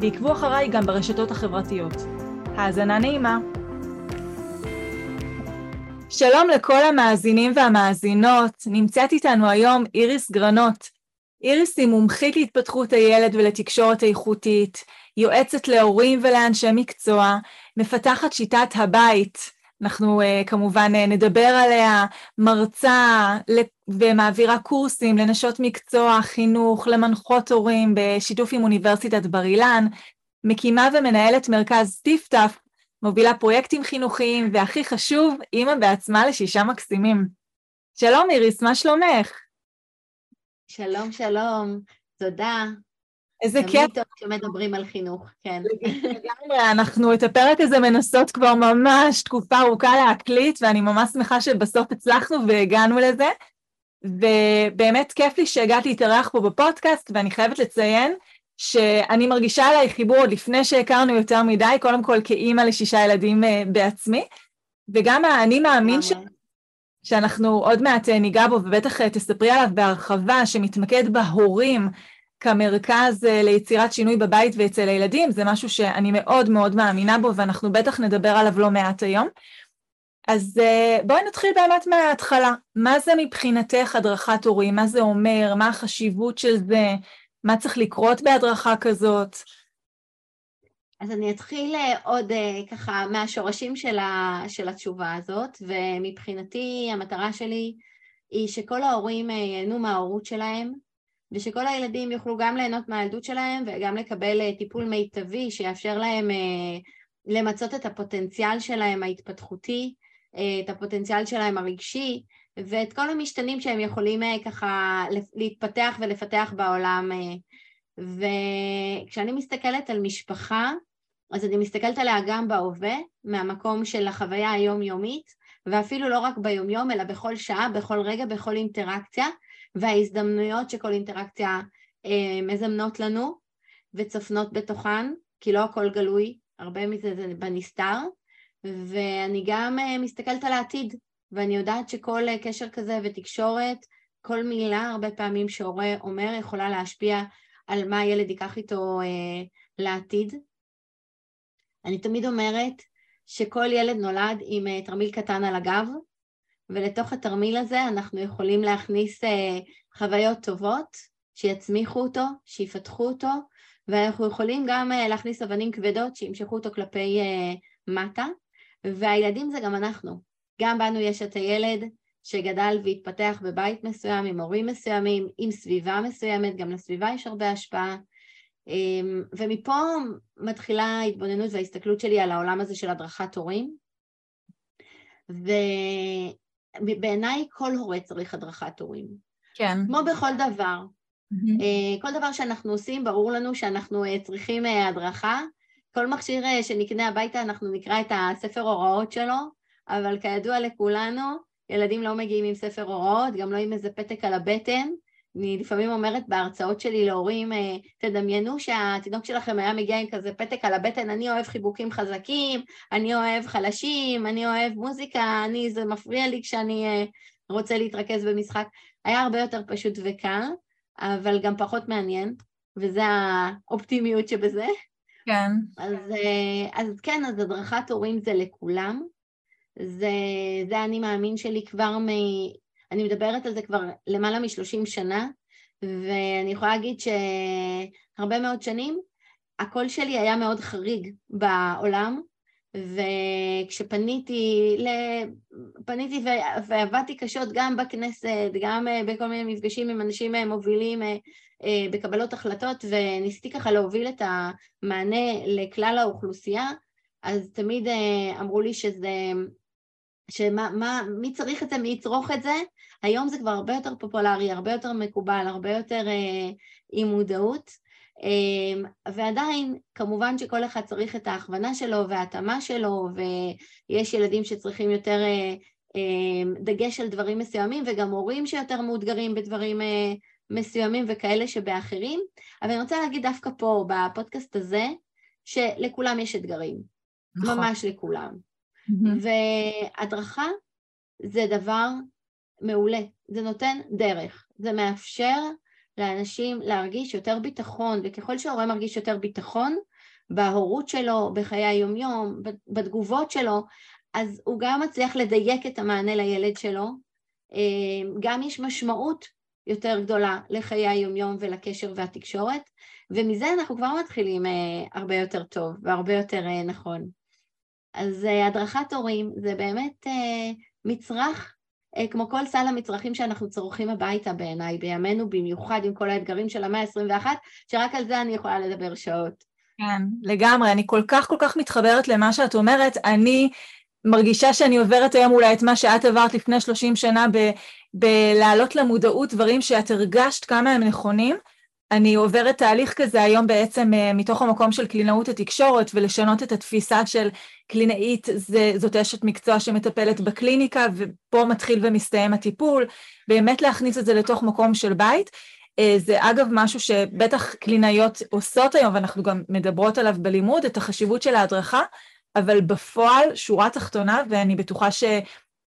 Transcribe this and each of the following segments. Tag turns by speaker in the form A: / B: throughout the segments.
A: ועקבו אחריי גם ברשתות החברתיות. האזנה נעימה. שלום לכל המאזינים והמאזינות, נמצאת איתנו היום איריס גרנות. איריס היא מומחית להתפתחות הילד ולתקשורת איכותית, יועצת להורים ולאנשי מקצוע, מפתחת שיטת הבית, אנחנו uh, כמובן uh, נדבר עליה, מרצה ומעבירה קורסים לנשות מקצוע, חינוך, למנחות הורים בשיתוף עם אוניברסיטת בר אילן, מקימה ומנהלת מרכז טיפטף, מובילה פרויקטים חינוכיים, והכי חשוב, אימא בעצמה לשישה מקסימים. שלום איריס, מה שלומך?
B: שלום, שלום, תודה.
A: איזה כיף.
B: תמיד טוב כשמדברים על חינוך, כן.
A: לגמרי, אנחנו את הפרק הזה מנסות כבר ממש תקופה ארוכה להקליט, ואני ממש שמחה שבסוף הצלחנו והגענו לזה. ובאמת כיף לי שהגעתי להתארח פה בפודקאסט, ואני חייבת לציין שאני מרגישה עליי חיבור עוד לפני שהכרנו יותר מדי, קודם כל כאימא לשישה ילדים אה, בעצמי, וגם האני מאמין ש... שאנחנו עוד מעט אה, ניגע בו, ובטח אה, תספרי עליו בהרחבה, שמתמקד בהורים, כמרכז ליצירת שינוי בבית ואצל הילדים, זה משהו שאני מאוד מאוד מאמינה בו ואנחנו בטח נדבר עליו לא מעט היום. אז אה, בואי נתחיל באמת מההתחלה. מה זה מבחינתך הדרכת הורים? מה זה אומר? מה החשיבות של זה? מה צריך לקרות בהדרכה כזאת?
B: אז אני אתחיל אה, עוד ככה מהשורשים של, ה, של התשובה הזאת, ומבחינתי המטרה שלי היא שכל ההורים ייהנו מההורות שלהם, ושכל הילדים יוכלו גם ליהנות מהילדות שלהם וגם לקבל אה, טיפול מיטבי שיאפשר להם אה, למצות את הפוטנציאל שלהם ההתפתחותי, אה, את הפוטנציאל שלהם הרגשי ואת כל המשתנים שהם יכולים ככה להתפתח ולפתח בעולם. וכשאני מסתכלת על משפחה, אז אני מסתכלת עליה גם בהווה, מהמקום של החוויה היומיומית, ואפילו לא רק ביומיום, אלא בכל שעה, בכל רגע, בכל אינטראקציה, וההזדמנויות שכל אינטראקציה אה, מזמנות לנו וצופנות בתוכן, כי לא הכל גלוי, הרבה מזה זה בנסתר, ואני גם אה, מסתכלת על העתיד, ואני יודעת שכל אה, קשר כזה ותקשורת, כל מילה הרבה פעמים שהורה אומר יכולה להשפיע על מה הילד ייקח איתו אה, לעתיד. אני תמיד אומרת שכל ילד נולד עם אה, תרמיל קטן על הגב, ולתוך התרמיל הזה אנחנו יכולים להכניס אה, חוויות טובות שיצמיחו אותו, שיפתחו אותו, ואנחנו יכולים גם אה, להכניס אבנים כבדות שימשכו אותו כלפי אה, מטה, והילדים זה גם אנחנו. גם בנו יש את הילד שגדל והתפתח בבית מסוים, עם הורים מסוימים, עם סביבה מסוימת, גם לסביבה יש הרבה השפעה. אמ, ומפה מתחילה ההתבוננות וההסתכלות שלי על העולם הזה של הדרכת הורים. ו... בעיניי כל הורה צריך הדרכת הורים.
A: כן.
B: כמו בכל דבר. Mm-hmm. כל דבר שאנחנו עושים, ברור לנו שאנחנו אה, צריכים אה, הדרכה. כל מכשיר שנקנה הביתה, אנחנו נקרא את הספר הוראות שלו, אבל כידוע לכולנו, ילדים לא מגיעים עם ספר הוראות, גם לא עם איזה פתק על הבטן, אני לפעמים אומרת בהרצאות שלי להורים, אה, תדמיינו שהתינוק שלכם היה מגיע עם כזה פתק על הבטן, אני אוהב חיבוקים חזקים, אני אוהב חלשים, אני אוהב מוזיקה, אני, זה מפריע לי כשאני אה, רוצה להתרכז במשחק. היה הרבה יותר פשוט וקל, אבל גם פחות מעניין, וזה האופטימיות שבזה.
A: כן.
B: אז, אה, אז כן, אז הדרכת הורים זה לכולם. זה, זה אני מאמין שלי כבר מ... אני מדברת על זה כבר למעלה משלושים שנה, ואני יכולה להגיד שהרבה מאוד שנים הקול שלי היה מאוד חריג בעולם, וכשפניתי, פניתי ועבדתי קשות גם בכנסת, גם אה, בכל מיני מפגשים עם אנשים אה, מובילים בקבלות החלטות, וניסיתי ככה להוביל את המענה לכלל האוכלוסייה, אז תמיד אמרו לי שזה שמה, מה, מי צריך את זה, מי יצרוך את זה, היום זה כבר הרבה יותר פופולרי, הרבה יותר מקובל, הרבה יותר אה, עם מודעות, אמ, ועדיין, כמובן שכל אחד צריך את ההכוונה שלו וההתאמה שלו, ויש ילדים שצריכים יותר אה, אמ, דגש על דברים מסוימים, וגם הורים שיותר מאותגרים בדברים אה, מסוימים וכאלה שבאחרים. אבל אני רוצה להגיד דווקא פה, בפודקאסט הזה, שלכולם יש אתגרים. נכון. ממש לכולם. Mm-hmm. והדרכה זה דבר מעולה, זה נותן דרך, זה מאפשר לאנשים להרגיש יותר ביטחון, וככל שההורה מרגיש יותר ביטחון בהורות שלו, בחיי היומיום, בתגובות שלו, אז הוא גם מצליח לדייק את המענה לילד שלו, אה, גם יש משמעות יותר גדולה לחיי היומיום ולקשר והתקשורת, ומזה אנחנו כבר מתחילים אה, הרבה יותר טוב והרבה יותר אה, נכון. אז הדרכת הורים זה באמת מצרך אה, כמו כל סל המצרכים שאנחנו צורכים הביתה בעיניי, בימינו במיוחד עם כל האתגרים של המאה ה-21, שרק על זה אני יכולה לדבר שעות.
A: כן, לגמרי. אני כל כך כל כך מתחברת למה שאת אומרת. אני מרגישה שאני עוברת היום אולי את מה שאת עברת לפני 30 שנה בלהעלות למודעות דברים שאת הרגשת כמה הם נכונים. אני עוברת תהליך כזה היום בעצם אה, מתוך המקום של קלינאות התקשורת ולשנות את התפיסה של קלינאית זה, זאת אשת מקצוע שמטפלת בקליניקה ופה מתחיל ומסתיים הטיפול, באמת להכניס את זה לתוך מקום של בית. אה, זה אגב משהו שבטח קלינאיות עושות היום ואנחנו גם מדברות עליו בלימוד, את החשיבות של ההדרכה, אבל בפועל, שורה תחתונה, ואני בטוחה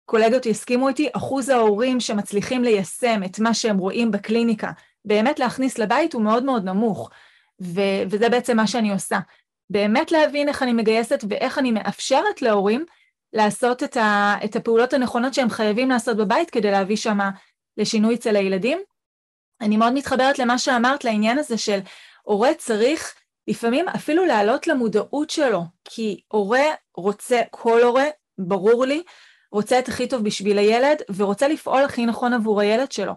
A: שקולגות יסכימו איתי, אחוז ההורים שמצליחים ליישם את מה שהם רואים בקליניקה באמת להכניס לבית הוא מאוד מאוד נמוך, ו- וזה בעצם מה שאני עושה. באמת להבין איך אני מגייסת ואיך אני מאפשרת להורים לעשות את, ה- את הפעולות הנכונות שהם חייבים לעשות בבית כדי להביא שם לשינוי אצל הילדים. אני מאוד מתחברת למה שאמרת, לעניין הזה של הורה צריך לפעמים אפילו להעלות למודעות שלו, כי הורה רוצה, כל הורה, ברור לי, רוצה את הכי טוב בשביל הילד ורוצה לפעול הכי נכון עבור הילד שלו.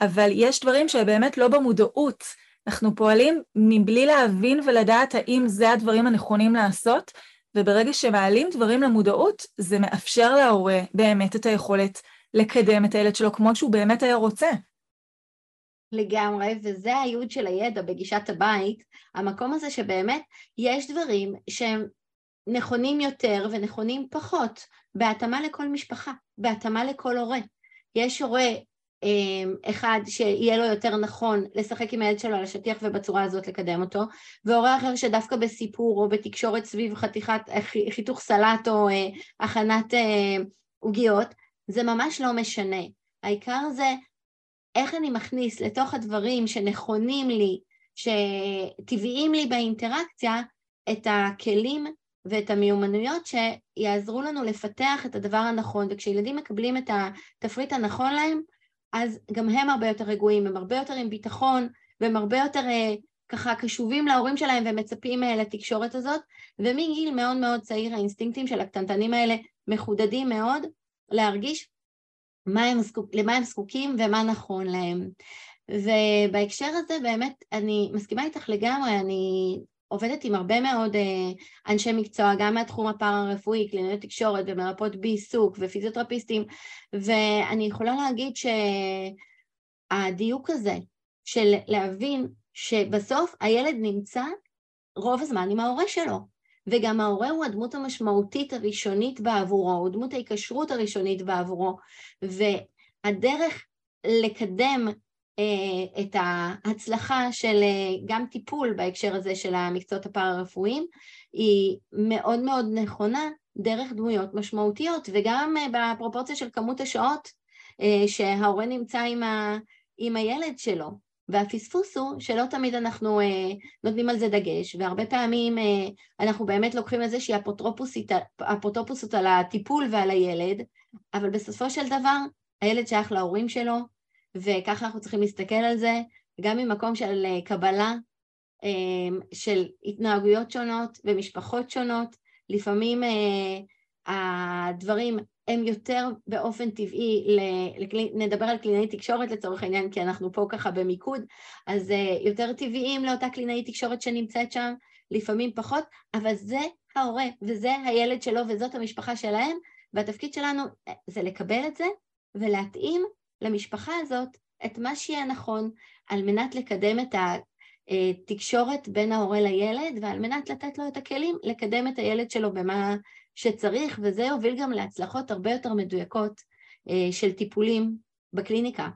A: אבל יש דברים שבאמת לא במודעות. אנחנו פועלים מבלי להבין ולדעת האם זה הדברים הנכונים לעשות, וברגע שמעלים דברים למודעות, זה מאפשר להורה באמת את היכולת לקדם את הילד שלו כמו שהוא באמת היה רוצה.
B: לגמרי, וזה הייעוד של הידע בגישת הבית, המקום הזה שבאמת יש דברים שהם נכונים יותר ונכונים פחות, בהתאמה לכל משפחה, בהתאמה לכל הורה. יש הורה אמ, אחד שיהיה לו יותר נכון לשחק עם הילד שלו על השטיח ובצורה הזאת לקדם אותו, והורה אחר שדווקא בסיפור או בתקשורת סביב חתיכת, חיתוך סלט או אה, הכנת אה, עוגיות, זה ממש לא משנה. העיקר זה איך אני מכניס לתוך הדברים שנכונים לי, שטבעיים לי באינטראקציה, את הכלים ואת המיומנויות שיעזרו לנו לפתח את הדבר הנכון, וכשילדים מקבלים את התפריט הנכון להם, אז גם הם הרבה יותר רגועים, הם הרבה יותר עם ביטחון, והם הרבה יותר אה, ככה קשובים להורים שלהם ומצפים אה, לתקשורת הזאת, ומגיל מאוד מאוד צעיר האינסטינקטים של הקטנטנים האלה מחודדים מאוד להרגיש מה הם זקוק, למה הם זקוקים ומה נכון להם. ובהקשר הזה באמת אני מסכימה איתך לגמרי, אני עובדת עם הרבה מאוד אה, אנשי מקצוע, גם מהתחום הפארה-רפואי, קלינאיות תקשורת ומרפאות בעיסוק ופיזיותרפיסטים, ואני יכולה להגיד שהדיוק הזה של להבין שבסוף הילד נמצא רוב הזמן עם ההורה שלו, וגם ההורה הוא הדמות המשמעותית הראשונית בעבורו, הוא דמות ההיקשרות הראשונית בעבורו, והדרך לקדם את ההצלחה של אה, גם טיפול בהקשר הזה של המקצועות הפארה-רפואיים היא מאוד מאוד נכונה דרך דמויות משמעותיות וגם אה, בפרופורציה של כמות השעות שההורה נמצא עם, ה, עם הילד שלו. והפספוס הוא שלא תמיד אנחנו נותנים על זה דגש והרבה פעמים אנחנו באמת לוקחים איזושהי אפוטרופוסות על הטיפול ועל הילד אבל בסופו של דבר הילד שייך להורים שלו וככה אנחנו צריכים להסתכל על זה, גם ממקום של אה, קבלה אה, של התנהגויות שונות ומשפחות שונות, לפעמים אה, הדברים הם יותר באופן טבעי, נדבר על קלינאי תקשורת לצורך העניין, כי אנחנו פה ככה במיקוד, אז יותר טבעיים לאותה קלינאי תקשורת שנמצאת שם, לפעמים פחות, אבל זה ההורה וזה הילד שלו וזאת המשפחה שלהם, והתפקיד שלנו זה לקבל את זה ולהתאים למשפחה הזאת את מה שיהיה נכון על מנת לקדם את אה, תקשורת בין ההורה לילד, ועל מנת לתת לו את הכלים לקדם את הילד שלו במה שצריך, וזה יוביל גם להצלחות הרבה יותר מדויקות אה, של טיפולים בקליניקה.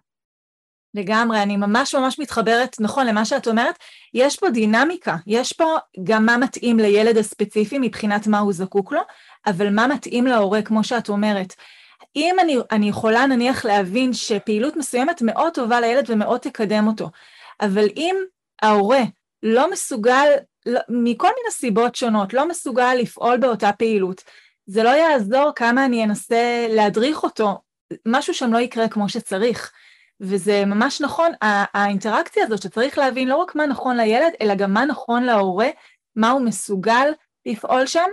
A: לגמרי, אני ממש ממש מתחברת, נכון, למה שאת אומרת. יש פה דינמיקה, יש פה גם מה מתאים לילד הספציפי מבחינת מה הוא זקוק לו, אבל מה מתאים להורה, כמו שאת אומרת. אם אני, אני יכולה נניח להבין שפעילות מסוימת מאוד טובה לילד ומאוד תקדם אותו, אבל אם ההורה לא מסוגל, לא, מכל מיני סיבות שונות, לא מסוגל לפעול באותה פעילות, זה לא יעזור כמה אני אנסה להדריך אותו, משהו שם לא יקרה כמו שצריך. וזה ממש נכון, האינטראקציה הזאת שצריך להבין לא רק מה נכון לילד, אלא גם מה נכון להורה, מה הוא מסוגל לפעול שם.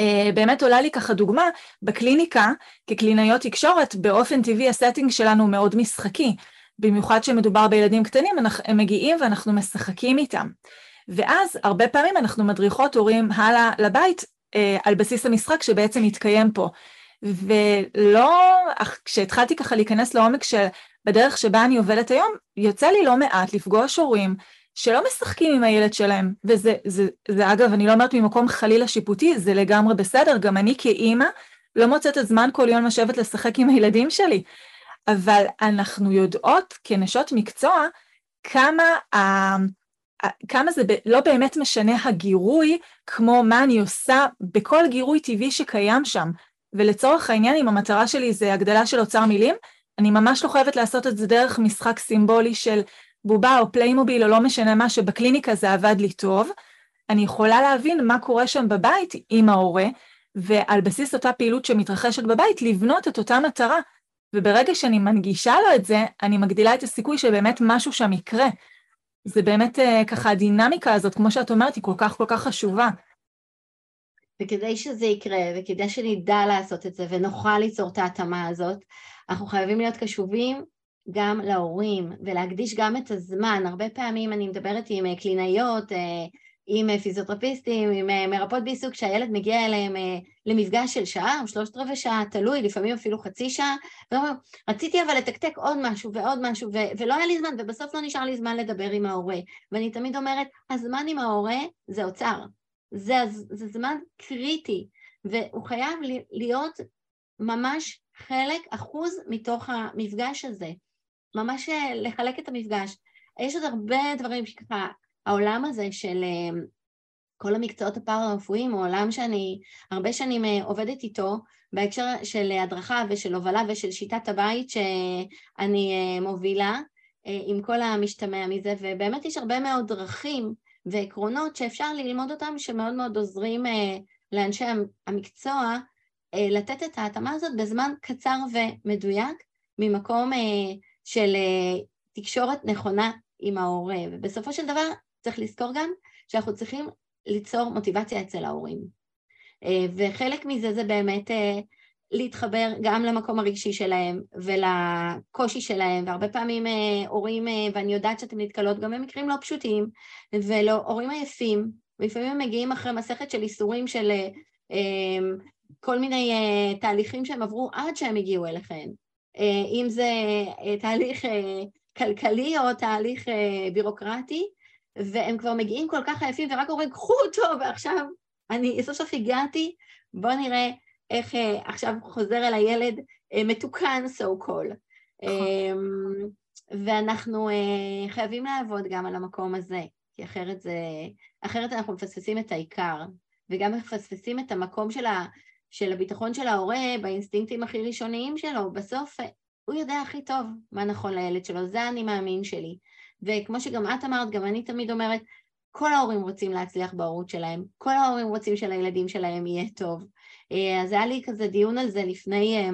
A: אה, באמת עולה לי ככה דוגמה, בקליניקה, כקלינאיות תקשורת, באופן טבעי הסטינג שלנו מאוד משחקי. במיוחד כשמדובר בילדים קטנים, הם מגיעים ואנחנו משחקים איתם. ואז הרבה פעמים אנחנו מדריכות הורים הלאה לבית אה, על בסיס המשחק שבעצם מתקיים פה. ולא, כשהתחלתי ככה להיכנס לעומק של בדרך שבה אני עובדת היום, יוצא לי לא מעט לפגוש הורים שלא משחקים עם הילד שלהם, וזה, זה, זה אגב, אני לא אומרת ממקום חלילה שיפוטי, זה לגמרי בסדר, גם אני כאימא לא מוצאת את זמן כל יום לשבת לשחק עם הילדים שלי, אבל אנחנו יודעות כנשות מקצוע כמה, ה, כמה זה ב, לא באמת משנה הגירוי, כמו מה אני עושה בכל גירוי טבעי שקיים שם. ולצורך העניין, אם המטרה שלי זה הגדלה של אוצר מילים, אני ממש לא חייבת לעשות את זה דרך משחק סימבולי של בובה או פליימוביל או לא משנה מה, שבקליניקה זה עבד לי טוב. אני יכולה להבין מה קורה שם בבית עם ההורה, ועל בסיס אותה פעילות שמתרחשת בבית, לבנות את אותה מטרה. וברגע שאני מנגישה לו את זה, אני מגדילה את הסיכוי שבאמת משהו שם יקרה. זה באמת אה, ככה, הדינמיקה הזאת, כמו שאת אומרת, היא כל כך כל כך חשובה.
B: וכדי שזה יקרה, וכדי שנדע לעשות את זה, ונוכל ליצור את ההתאמה הזאת, אנחנו חייבים להיות קשובים גם להורים, ולהקדיש גם את הזמן. הרבה פעמים אני מדברת עם אה, קלינאיות, אה, עם פיזיותרפיסטים, עם אה, מרפאות בעיסוק, שהילד מגיע אליהם למפגש של שעה או שלושת רבעי שעה, תלוי, לפעמים אפילו חצי שעה, רציתי אבל לתקתק עוד משהו ועוד משהו, ו- ולא היה לי זמן, ובסוף לא נשאר לי זמן לדבר עם ההורה. ואני תמיד אומרת, הזמן עם ההורה זה אוצר. זה, זה זמן קריטי, והוא חייב להיות ממש חלק, אחוז מתוך המפגש הזה. ממש אה, לחלק את המפגש. יש עוד הרבה דברים שככה, העולם הזה של אה, כל המקצועות הפארה-רפואיים הוא עולם שאני הרבה שנים אה, עובדת איתו בהקשר של הדרכה ושל הובלה ושל שיטת הבית שאני מובילה עם כל המשתמע מזה, ובאמת יש הרבה מאוד דרכים ועקרונות שאפשר ללמוד אותם שמאוד מאוד עוזרים לאנשי המקצוע לתת את ההתאמה הזאת בזמן קצר ומדויק ממקום של אה, תקשורת נכונה עם ההורה, ובסופו של דבר צריך לזכור גם שאנחנו צריכים ליצור מוטיבציה אצל ההורים. אה, וחלק מזה זה באמת אה, להתחבר גם למקום הרגשי שלהם ולקושי שלהם, והרבה פעמים הורים, ואני יודעת שאתם נתקלות גם במקרים לא פשוטים, ולהורים עייפים, ולפעמים הם מגיעים אחרי מסכת של איסורים של כל מיני תהליכים שהם עברו עד שהם הגיעו אליכם, אם זה אה, תהליך אה, כלכלי או תהליך בירוקרטי, והם כבר מגיעים כל כך עייפים ורק אומרים, קחו אותו, ועכשיו אני סוף סוף הגעתי, בואו נראה איך עכשיו חוזר אל הילד מתוקן so called. נכון. ואנחנו חייבים לעבוד גם על המקום הזה, כי אחרת זה... אחרת אנחנו מפספסים את העיקר, וגם מפספסים את המקום של ה... של הביטחון של ההורה באינסטינקטים הכי ראשוניים שלו, בסוף הוא יודע הכי טוב מה נכון לילד שלו, זה אני מאמין שלי. וכמו שגם את אמרת, גם אני תמיד אומרת, כל ההורים רוצים להצליח בהורות שלהם, כל ההורים רוצים שלילדים שלהם יהיה טוב. אה, אז היה לי כזה דיון על זה לפני אה,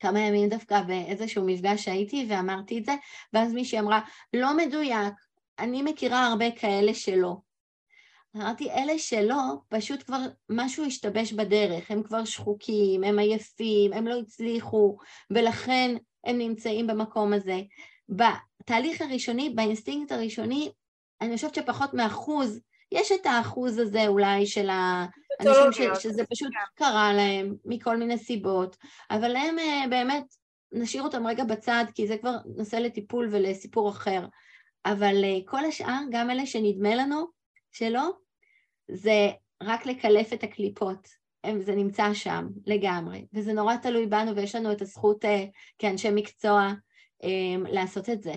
B: כמה ימים דווקא באיזשהו מפגש שהייתי ואמרתי את זה, ואז מישהי אמרה, לא מדויק, אני מכירה הרבה כאלה שלא. אמרתי, אלה שלא, פשוט כבר משהו השתבש בדרך, הם כבר שחוקים, הם עייפים, הם לא הצליחו, ולכן הם נמצאים במקום הזה. בתהליך הראשוני, באינסטינקט הראשוני, אני חושבת שפחות מאחוז, יש את האחוז הזה אולי של האנשים ש, שזה פשוט כן. קרה להם מכל מיני סיבות, אבל הם אה, באמת, נשאיר אותם רגע בצד, כי זה כבר נושא לטיפול ולסיפור אחר. אבל אה, כל השאר, גם אלה שנדמה לנו שלא, זה רק לקלף את הקליפות. זה נמצא שם לגמרי, וזה נורא תלוי בנו ויש לנו את הזכות אה, כאנשי מקצוע לעשות את זה.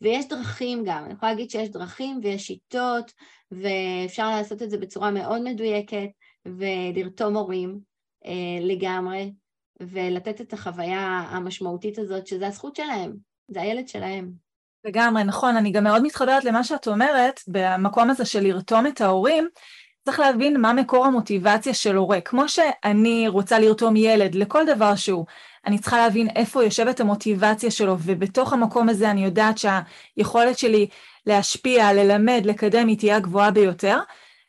B: ויש דרכים גם, אני יכולה להגיד שיש דרכים ויש שיטות ואפשר לעשות את זה בצורה מאוד מדויקת ולרתום הורים אה, לגמרי ולתת את החוויה המשמעותית הזאת שזה הזכות שלהם, זה הילד שלהם.
A: לגמרי, נכון, אני גם מאוד מתחברת למה שאת אומרת, במקום הזה של לרתום את ההורים, צריך להבין מה מקור המוטיבציה של הורה. כמו שאני רוצה לרתום ילד לכל דבר שהוא, אני צריכה להבין איפה יושבת המוטיבציה שלו, ובתוך המקום הזה אני יודעת שהיכולת שלי להשפיע, ללמד, לקדם, היא תהיה הגבוהה ביותר.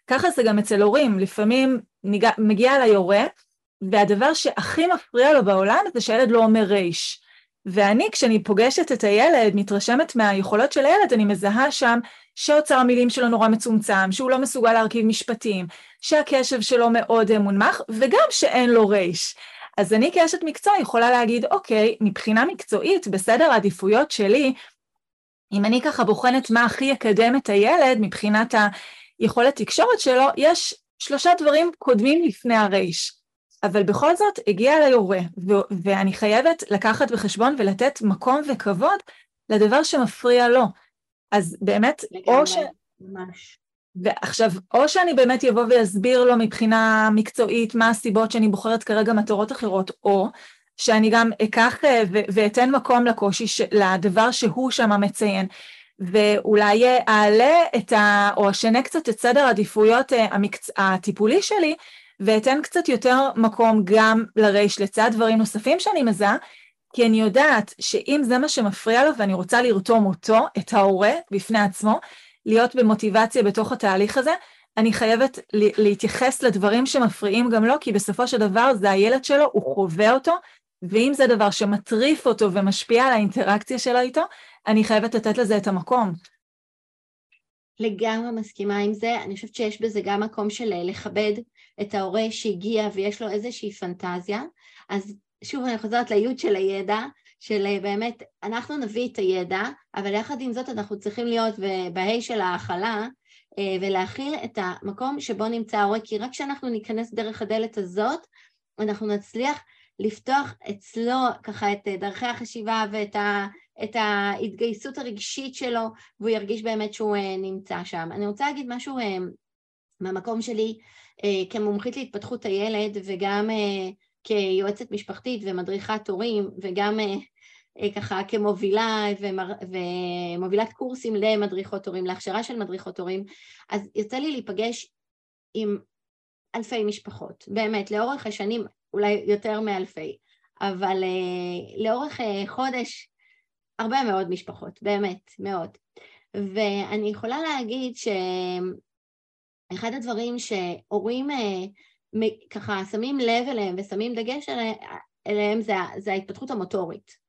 A: ככה זה גם אצל הורים, לפעמים. מגיע אליי הורה, והדבר שהכי מפריע לו בעולם זה שילד לא אומר רייש. ואני, כשאני פוגשת את הילד, מתרשמת מהיכולות של הילד, אני מזהה שם שאוצר המילים שלו נורא מצומצם, שהוא לא מסוגל להרכיב משפטים, שהקשב שלו מאוד מונמך, וגם שאין לו רייש. אז אני כאשת מקצוע יכולה להגיד, אוקיי, מבחינה מקצועית, בסדר העדיפויות שלי, אם אני ככה בוחנת מה הכי יקדם את הילד מבחינת היכולת תקשורת שלו, יש שלושה דברים קודמים לפני הרייש. אבל בכל זאת הגיע אליי הורה, ו- ואני חייבת לקחת בחשבון ולתת מקום וכבוד לדבר שמפריע לו. אז באמת, לגמרי, או ש... ממש. ועכשיו, או שאני באמת אבוא ואסביר לו מבחינה מקצועית מה הסיבות שאני בוחרת כרגע מטרות אחרות, או שאני גם אקח אה, ואתן מקום לקושי, ש... לדבר שהוא שם מציין, ואולי אעלה את ה... או אשנה קצת את סדר העדיפויות אה, המקצ... הטיפולי שלי, ואתן קצת יותר מקום גם לרייש לצד דברים נוספים שאני מזהה, כי אני יודעת שאם זה מה שמפריע לו ואני רוצה לרתום אותו, את ההורה בפני עצמו, להיות במוטיבציה בתוך התהליך הזה, אני חייבת להתייחס לדברים שמפריעים גם לו, כי בסופו של דבר זה הילד שלו, הוא חווה אותו, ואם זה דבר שמטריף אותו ומשפיע על האינטראקציה שלו איתו, אני חייבת לתת לזה את המקום.
B: לגמרי מסכימה עם זה, אני חושבת שיש בזה גם מקום של אה, לכבד את ההורה שהגיע ויש לו איזושהי פנטזיה, אז שוב אני חוזרת ליוד של הידע, של אה, באמת, אנחנו נביא את הידע, אבל יחד עם זאת אנחנו צריכים להיות בה"א של ההכלה אה, ולהכיל את המקום שבו נמצא ההורה, כי רק כשאנחנו ניכנס דרך הדלת הזאת, אנחנו נצליח לפתוח אצלו ככה את אה, דרכי החשיבה ואת ה, את ההתגייסות הרגשית שלו, והוא ירגיש באמת שהוא נמצא שם. אני רוצה להגיד משהו מהמקום שלי כמומחית להתפתחות הילד וגם כיועצת משפחתית ומדריכת הורים וגם אה, אה, ככה כמובילה ומר, ומובילת קורסים למדריכות הורים, להכשרה של מדריכות הורים, אז יוצא לי להיפגש עם אלפי משפחות, באמת, לאורך השנים אולי יותר מאלפי, אבל uh, לאורך uh, חודש הרבה מאוד משפחות, באמת, מאוד. ואני יכולה להגיד שאחד הדברים שהורים uh, ככה שמים לב אליהם ושמים דגש אליהם זה, זה ההתפתחות המוטורית.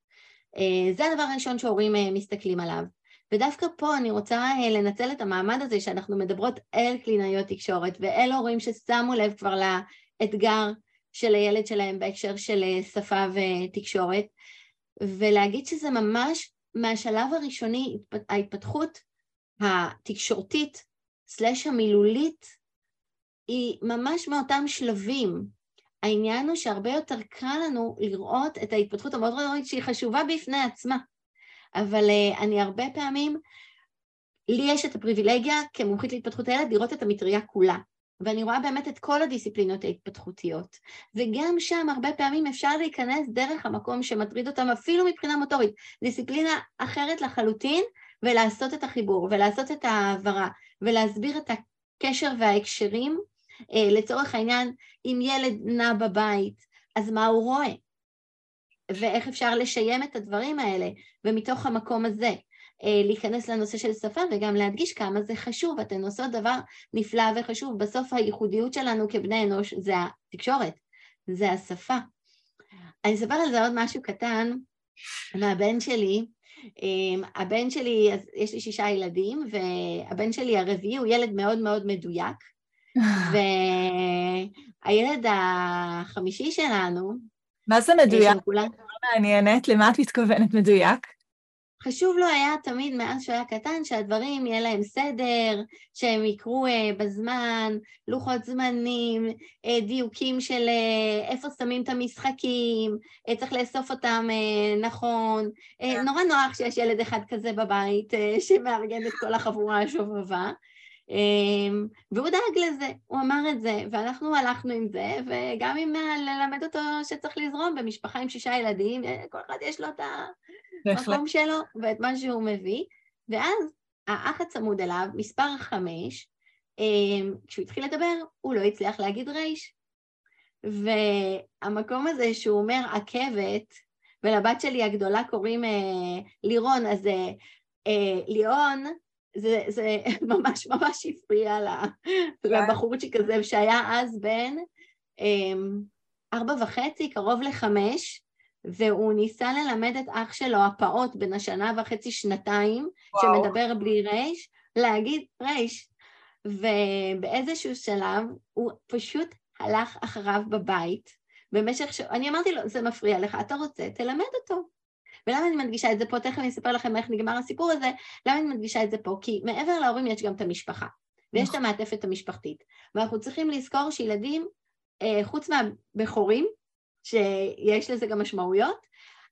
B: אה, זה הדבר הראשון שהורים אה, מסתכלים עליו. ודווקא פה אני רוצה אה, לנצל את המעמד הזה שאנחנו מדברות אל קלינאיות תקשורת ואל הורים ששמו לב כבר לאתגר של הילד שלהם בהקשר של שפה ותקשורת, ולהגיד שזה ממש מהשלב הראשוני, ההתפתחות התקשורתית סלש המילולית היא ממש מאותם שלבים. העניין הוא שהרבה יותר קל לנו לראות את ההתפתחות המאוד ראוית שהיא חשובה בפני עצמה. אבל uh, אני הרבה פעמים, לי יש את הפריבילגיה כמומחית להתפתחות הילד לראות את המטריה כולה. ואני רואה באמת את כל הדיסציפלינות ההתפתחותיות. וגם שם הרבה פעמים אפשר להיכנס דרך המקום שמטריד אותם אפילו מבחינה מוטורית, דיסציפלינה אחרת לחלוטין, ולעשות את החיבור, ולעשות את ההעברה, ולהסביר את הקשר וההקשרים אה, לצורך העניין, אם ילד נע בבית, אז מה הוא רואה? ואיך אפשר לשיים את הדברים האלה, ומתוך המקום הזה אה, להיכנס לנושא של שפה וגם להדגיש כמה זה חשוב, אתן עושות דבר נפלא וחשוב. בסוף הייחודיות שלנו כבני אנוש זה התקשורת, זה השפה. אני אספר על זה עוד משהו קטן מהבן שלי. אה, הבן שלי, יש לי שישה ילדים, והבן שלי הרביעי הוא ילד מאוד מאוד מדויק. והילד החמישי שלנו...
A: מה זה מדויק? כולה... מעניינת, למה את מתכוונת מדויק?
B: חשוב לו היה תמיד, מאז שהוא היה קטן, שהדברים יהיה להם סדר, שהם יקרו uh, בזמן, לוחות זמנים, uh, דיוקים של uh, איפה שמים את המשחקים, צריך לאסוף אותם נכון. Uh, נורא נוח שיש ילד אחד כזה בבית שמארגן את כל החבורה השובבה. Um, והוא דאג לזה, הוא אמר את זה, ואנחנו הלכנו עם זה, וגם עם ללמד אותו שצריך לזרום במשפחה עם שישה ילדים, כל אחד יש לו את ה... המקום שלו ואת מה שהוא מביא, ואז האח הצמוד אליו, מספר חמש, אמ, כשהוא התחיל לדבר, הוא לא הצליח להגיד רייש. והמקום הזה שהוא אומר עקבת, ולבת שלי הגדולה קוראים אה, לירון, אז אה, אה, ליאון, זה, זה ממש ממש הפריע לבחורצ'יק הזה, שהיה אז בן אה, ארבע וחצי, קרוב לחמש, והוא ניסה ללמד את אח שלו, הפעוט, בן השנה וחצי, שנתיים, וואו. שמדבר בלי רייש, להגיד רייש. ובאיזשהו שלב הוא פשוט הלך אחריו בבית, במשך ש... אני אמרתי לו, זה מפריע לך, אתה רוצה, תלמד אותו. ולמה אני מדגישה את זה פה? תכף אני אספר לכם איך נגמר הסיפור הזה. למה אני מדגישה את זה פה? כי מעבר להורים יש גם את המשפחה, ויש את נכון. המעטפת המשפחתית. ואנחנו צריכים לזכור שילדים, אה, חוץ מהבכורים, שיש לזה גם משמעויות,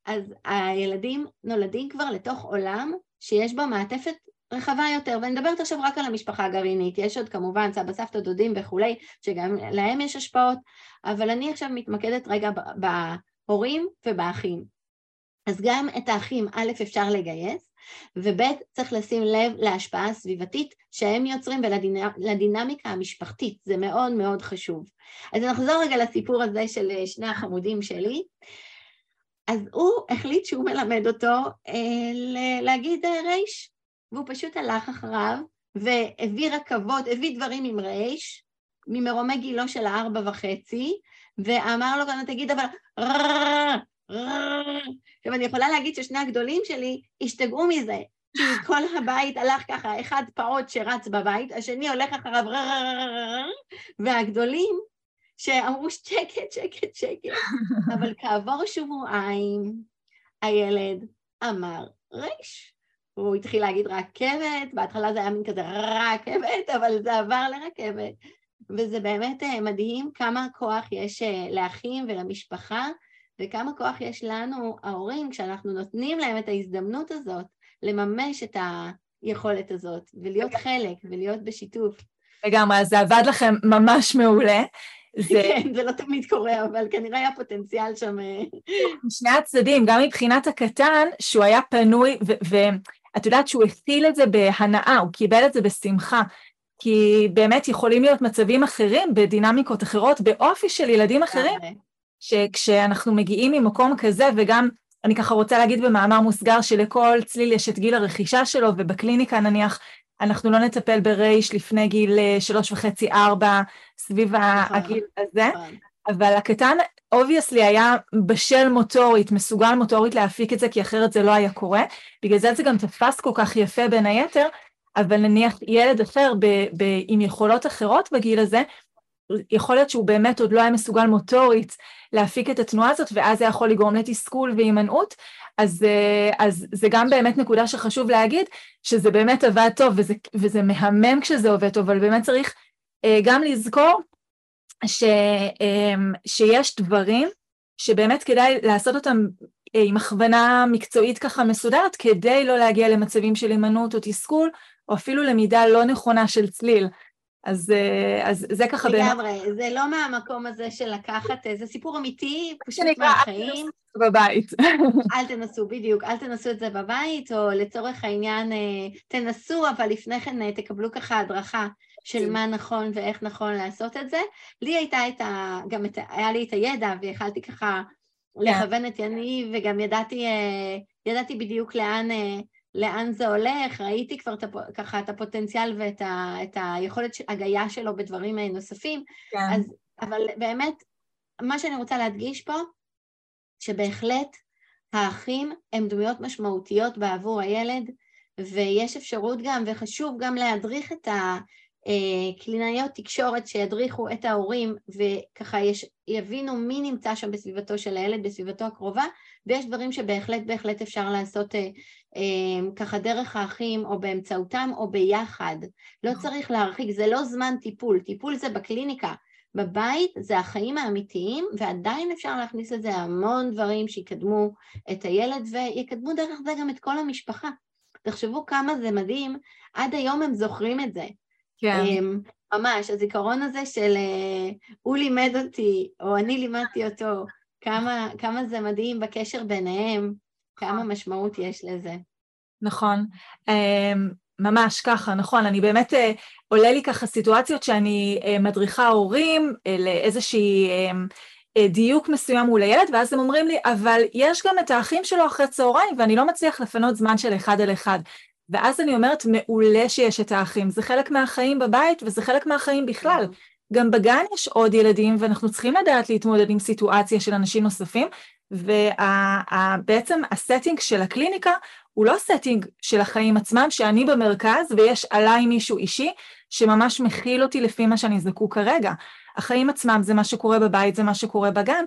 B: אז הילדים נולדים כבר לתוך עולם שיש בו מעטפת רחבה יותר, ואני מדברת עכשיו רק על המשפחה הגרעינית, יש עוד כמובן סבא, סבתא, דודים וכולי, שגם להם יש השפעות, אבל אני עכשיו מתמקדת רגע בהורים ובאחים. אז גם את האחים, א', אפשר לגייס, וב', צריך לשים לב להשפעה הסביבתית שהם יוצרים ולדינמיקה המשפחתית, זה מאוד מאוד חשוב. אז נחזור רגע לסיפור הזה של אה, שני החמודים שלי. אז הוא החליט שהוא מלמד אותו אה, להגיד אה, רייש, והוא פשוט הלך אחריו והביא רכבות, הביא דברים עם רייש, ממרומי גילו של הארבע וחצי, ואמר לו, תגיד אבל עכשיו אני יכולה להגיד ששני הגדולים שלי השתגעו מזה, כי כל הבית הלך ככה, אחד פעוט שרץ בבית, השני הולך אחריו והגדולים שאמרו שקט, שקט, שקט, אבל כעבור שבועיים הילד אמר ריש. הוא התחיל להגיד רכבת, בהתחלה זה היה מין כזה רכבת, אבל זה עבר לרכבת. וזה באמת מדהים כמה כוח יש לאחים ולמשפחה וכמה כוח יש לנו, ההורים, כשאנחנו נותנים להם את ההזדמנות הזאת לממש את היכולת הזאת, ולהיות חלק, ולהיות בשיתוף.
A: לגמרי, אז זה עבד לכם ממש מעולה.
B: זה... כן, זה לא תמיד קורה, אבל כנראה היה פוטנציאל שם... אה,
A: משני הצדדים, גם מבחינת הקטן, שהוא היה פנוי, ואת יודעת שהוא הכיל את זה בהנאה, הוא קיבל את זה בשמחה. כי באמת יכולים להיות מצבים אחרים, בדינמיקות אחרות, באופי של ילדים אחרים, שכשאנחנו מגיעים ממקום כזה, וגם אני ככה רוצה להגיד במאמר מוסגר שלכל צליל יש את גיל הרכישה שלו, ובקליניקה נניח אנחנו לא נטפל ברייש לפני גיל אה, שלוש וחצי, ארבע, סביב נכון, הגיל הזה, נכון. אבל הקטן obviously היה בשל מוטורית, מסוגל מוטורית להפיק את זה, כי אחרת זה לא היה קורה. בגלל זה זה גם תפס כל כך יפה בין היתר, אבל נניח ילד אחר ב- ב- עם יכולות אחרות בגיל הזה, יכול להיות שהוא באמת עוד לא היה מסוגל מוטורית להפיק את התנועה הזאת, ואז זה יכול לגרום לתסכול והימנעות, אז, אה, אז זה גם באמת נקודה שחשוב להגיד, שזה באמת עבד טוב, וזה, וזה מהמם כשזה עובד טוב, אבל באמת צריך אה, גם לזכור ש, אה, שיש דברים שבאמת כדאי לעשות אותם עם הכוונה מקצועית ככה מסודרת, כדי לא להגיע למצבים של הימנעות או תסכול, או אפילו למידה לא נכונה של צליל. אז, אה, אז זה ככה
B: באמת... לגמרי, זה לא מהמקום הזה של לקחת, זה סיפור אמיתי, פשוט מהחיים.
A: בבית.
B: אל תנסו, בדיוק, אל תנסו את זה בבית, או לצורך העניין, אה, תנסו, אבל לפני כן אה, תקבלו ככה הדרכה של כן. מה נכון ואיך נכון לעשות את זה. לי הייתה את ה... גם את, היה לי את הידע, ויכלתי ככה כן. לכוון את יניב, וגם ידעתי, ידעתי בדיוק לאן... לאן זה הולך, ראיתי כבר ככה את הפוטנציאל ואת ה, את היכולת הגיה שלו בדברים נוספים, כן. אז, אבל באמת, מה שאני רוצה להדגיש פה, שבהחלט האחים הם דמויות משמעותיות בעבור הילד, ויש אפשרות גם, וחשוב גם להדריך את, ה, אה, קלינאיות תקשורת שידריכו את ההורים וככה יש, יבינו מי נמצא שם בסביבתו של הילד, בסביבתו הקרובה, ויש דברים שבהחלט בהחלט אפשר לעשות אה, אה, ככה דרך האחים או באמצעותם או ביחד. לא נכון. צריך להרחיק, זה לא זמן טיפול, טיפול זה בקליניקה. בבית זה החיים האמיתיים, ועדיין אפשר להכניס לזה המון דברים שיקדמו את הילד ויקדמו דרך זה גם את כל המשפחה. תחשבו כמה זה מדהים, עד היום הם זוכרים את זה. כן. אמ, ממש, הזיכרון הזה של אה, הוא לימד אותי, או אני לימדתי אותו, כמה, כמה זה מדהים בקשר ביניהם, כמה נכון. משמעות יש לזה.
A: נכון. אמ, ממש ככה, נכון. אני באמת, אה, עולה לי ככה סיטואציות שאני אה, מדריכה הורים לאיזושהי אמ, דיוק מסוים מול הילד, ואז הם אומרים לי, אבל יש גם את האחים שלו אחרי צהריים, ואני לא מצליח לפנות זמן של אחד על אחד. ואז אני אומרת, מעולה שיש את האחים, זה חלק מהחיים בבית וזה חלק מהחיים בכלל. גם בגן יש עוד ילדים ואנחנו צריכים לדעת להתמודד עם סיטואציה של אנשים נוספים, ובעצם ה setting של הקליניקה הוא לא setting של החיים עצמם, שאני במרכז ויש עליי מישהו אישי שממש מכיל אותי לפי מה שאני זקוק כרגע. החיים עצמם זה מה שקורה בבית, זה מה שקורה בגן,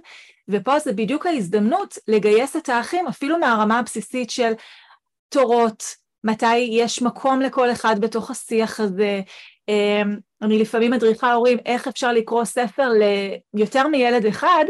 A: ופה זה בדיוק ההזדמנות לגייס את האחים אפילו מהרמה הבסיסית של תורות, מתי יש מקום לכל אחד בתוך השיח הזה. אמ, אני לפעמים מדריכה הורים איך אפשר לקרוא ספר ליותר מילד אחד,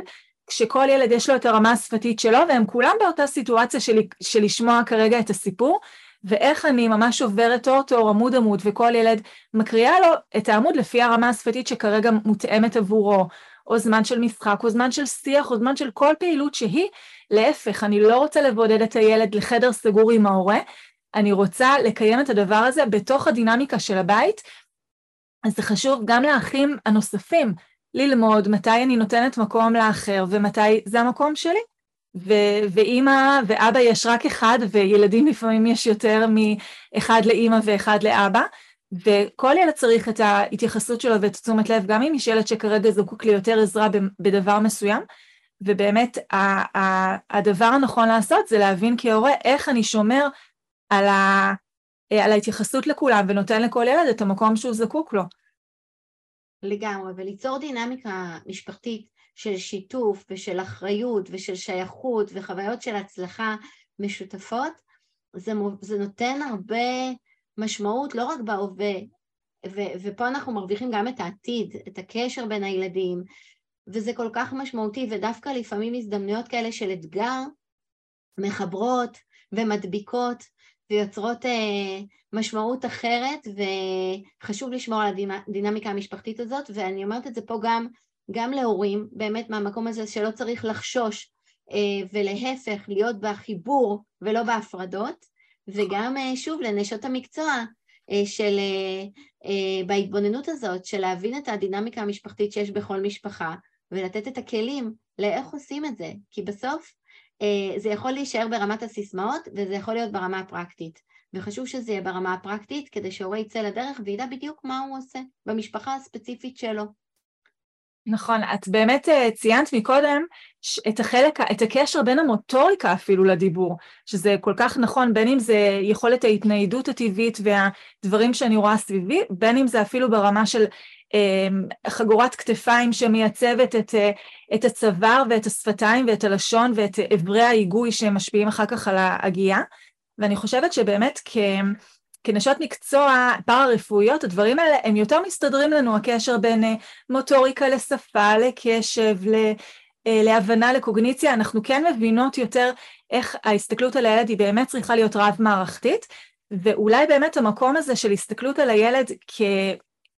A: כשכל ילד יש לו את הרמה השפתית שלו, והם כולם באותה סיטואציה של, של לשמוע כרגע את הסיפור, ואיך אני ממש עוברת אור-תור, עמוד עמוד, וכל ילד מקריאה לו את העמוד לפי הרמה השפתית שכרגע מותאמת עבורו, או זמן של משחק, או זמן של שיח, או זמן של כל פעילות שהיא. להפך, אני לא רוצה לבודד את הילד לחדר סגור עם ההורה, אני רוצה לקיים את הדבר הזה בתוך הדינמיקה של הבית, אז זה חשוב גם לאחים הנוספים ללמוד מתי אני נותנת מקום לאחר ומתי זה המקום שלי. ו- ואימא ואבא יש רק אחד, וילדים לפעמים יש יותר מאחד לאימא ואחד לאבא, וכל ילד צריך את ההתייחסות שלו ואת תשומת לב, גם אם יש ילד שכרגע זקוק ליותר עזרה בדבר מסוים, ובאמת הדבר הנכון לעשות זה להבין כהורה איך אני שומר על, ה, אה, על ההתייחסות לכולם ונותן לכל ילד את המקום שהוא זקוק לו.
B: לגמרי, וליצור דינמיקה משפחתית של שיתוף ושל אחריות ושל שייכות וחוויות של הצלחה משותפות, זה, זה נותן הרבה משמעות לא רק בהווה, ו- ופה אנחנו מרוויחים גם את העתיד, את הקשר בין הילדים, וזה כל כך משמעותי, ודווקא לפעמים הזדמנויות כאלה של אתגר מחברות ומדביקות ויוצרות אה, משמעות אחרת, וחשוב לשמור על הדינמיקה המשפחתית הזאת, ואני אומרת את זה פה גם, גם להורים, באמת מהמקום הזה שלא צריך לחשוש, אה, ולהפך, להיות בחיבור ולא בהפרדות, וגם אה, שוב לנשות המקצוע אה, של, אה, אה, בהתבוננות הזאת, של להבין את הדינמיקה המשפחתית שיש בכל משפחה, ולתת את הכלים לאיך עושים את זה, כי בסוף זה יכול להישאר ברמת הסיסמאות וזה יכול להיות ברמה הפרקטית. וחשוב שזה יהיה ברמה הפרקטית כדי שהורה יצא לדרך וידע בדיוק מה הוא עושה במשפחה הספציפית שלו.
A: נכון, את באמת אה, ציינת מקודם את החלק, את הקשר בין המוטוריקה אפילו לדיבור, שזה כל כך נכון, בין אם זה יכולת ההתניידות הטבעית והדברים שאני רואה סביבי, בין אם זה אפילו ברמה של חגורת כתפיים שמייצבת את, אה, את הצוואר ואת השפתיים ואת הלשון ואת אברי ההיגוי שמשפיעים אחר כך על ההגייה. ואני חושבת שבאמת כ... כנשות מקצוע פארה-רפואיות, הדברים האלה הם יותר מסתדרים לנו, הקשר בין אה, מוטוריקה לשפה, לקשב, אה, להבנה, לקוגניציה, אנחנו כן מבינות יותר איך ההסתכלות על הילד היא באמת צריכה להיות רב-מערכתית, ואולי באמת המקום הזה של הסתכלות על הילד כ...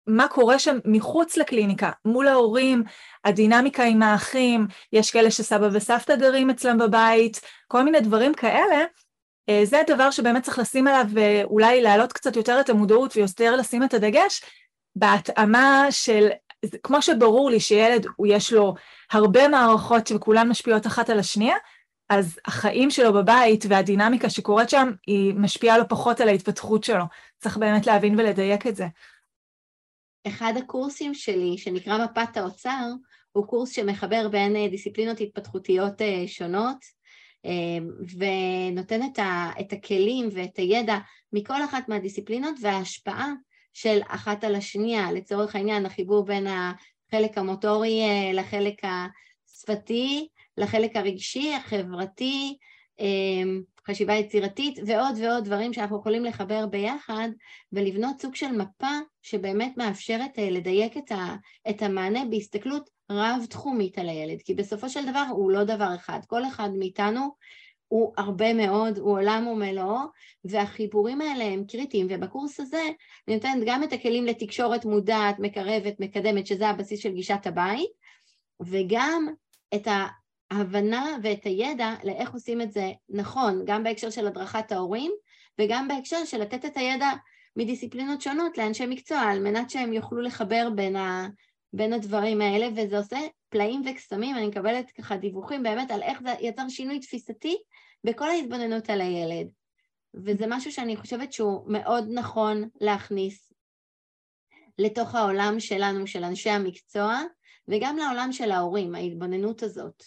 A: מה קורה שם מחוץ לקליניקה, מול ההורים, הדינמיקה עם האחים, יש כאלה שסבא וסבתא גרים אצלם בבית, כל מיני דברים כאלה, אה, זה הדבר שבאמת צריך לשים עליו ואולי להעלות קצת יותר את המודעות ויותר לשים את הדגש בהתאמה של, כמו שברור לי שילד יש לו הרבה מערכות וכולן משפיעות אחת על השנייה, אז החיים שלו בבית והדינמיקה שקורית שם היא משפיעה לו פחות על ההתפתחות שלו. צריך באמת להבין ולדייק את זה.
B: אחד הקורסים שלי, שנקרא מפת האוצר, הוא קורס שמחבר בין אה, דיסציפלינות התפתחותיות אה, שונות, אה, ונותן את, ה, את הכלים ואת הידע מכל אחת מהדיסציפלינות וההשפעה של אחת על השנייה, לצורך העניין החיבור בין החלק המוטורי לחלק השפתי, לחלק הרגשי, החברתי, חשיבה יצירתית ועוד ועוד דברים שאנחנו יכולים לחבר ביחד ולבנות סוג של מפה שבאמת מאפשרת אה, לדייק את המענה בהסתכלות רב-תחומית על הילד, כי בסופו של דבר הוא לא דבר אחד, כל אחד מאיתנו הוא הרבה מאוד, הוא עולם ומלואו, והחיבורים האלה הם קריטיים, ובקורס הזה אני נותנת גם את הכלים לתקשורת מודעת, מקרבת, מקדמת, שזה הבסיס של גישת הבית, וגם את ההבנה ואת הידע לאיך עושים את זה נכון, גם בהקשר של הדרכת ההורים, וגם בהקשר של לתת את הידע מדיסציפלינות שונות לאנשי מקצוע, על מנת שהם יוכלו לחבר בין, ה, בין הדברים האלה, וזה עושה פלאים וקסמים, אני מקבלת ככה דיווחים באמת על איך זה יצר שינוי תפיסתי בכל ההתבוננות על הילד. וזה משהו שאני חושבת שהוא מאוד נכון להכניס לתוך העולם שלנו, של אנשי המקצוע, וגם לעולם של ההורים, ההתבוננות הזאת,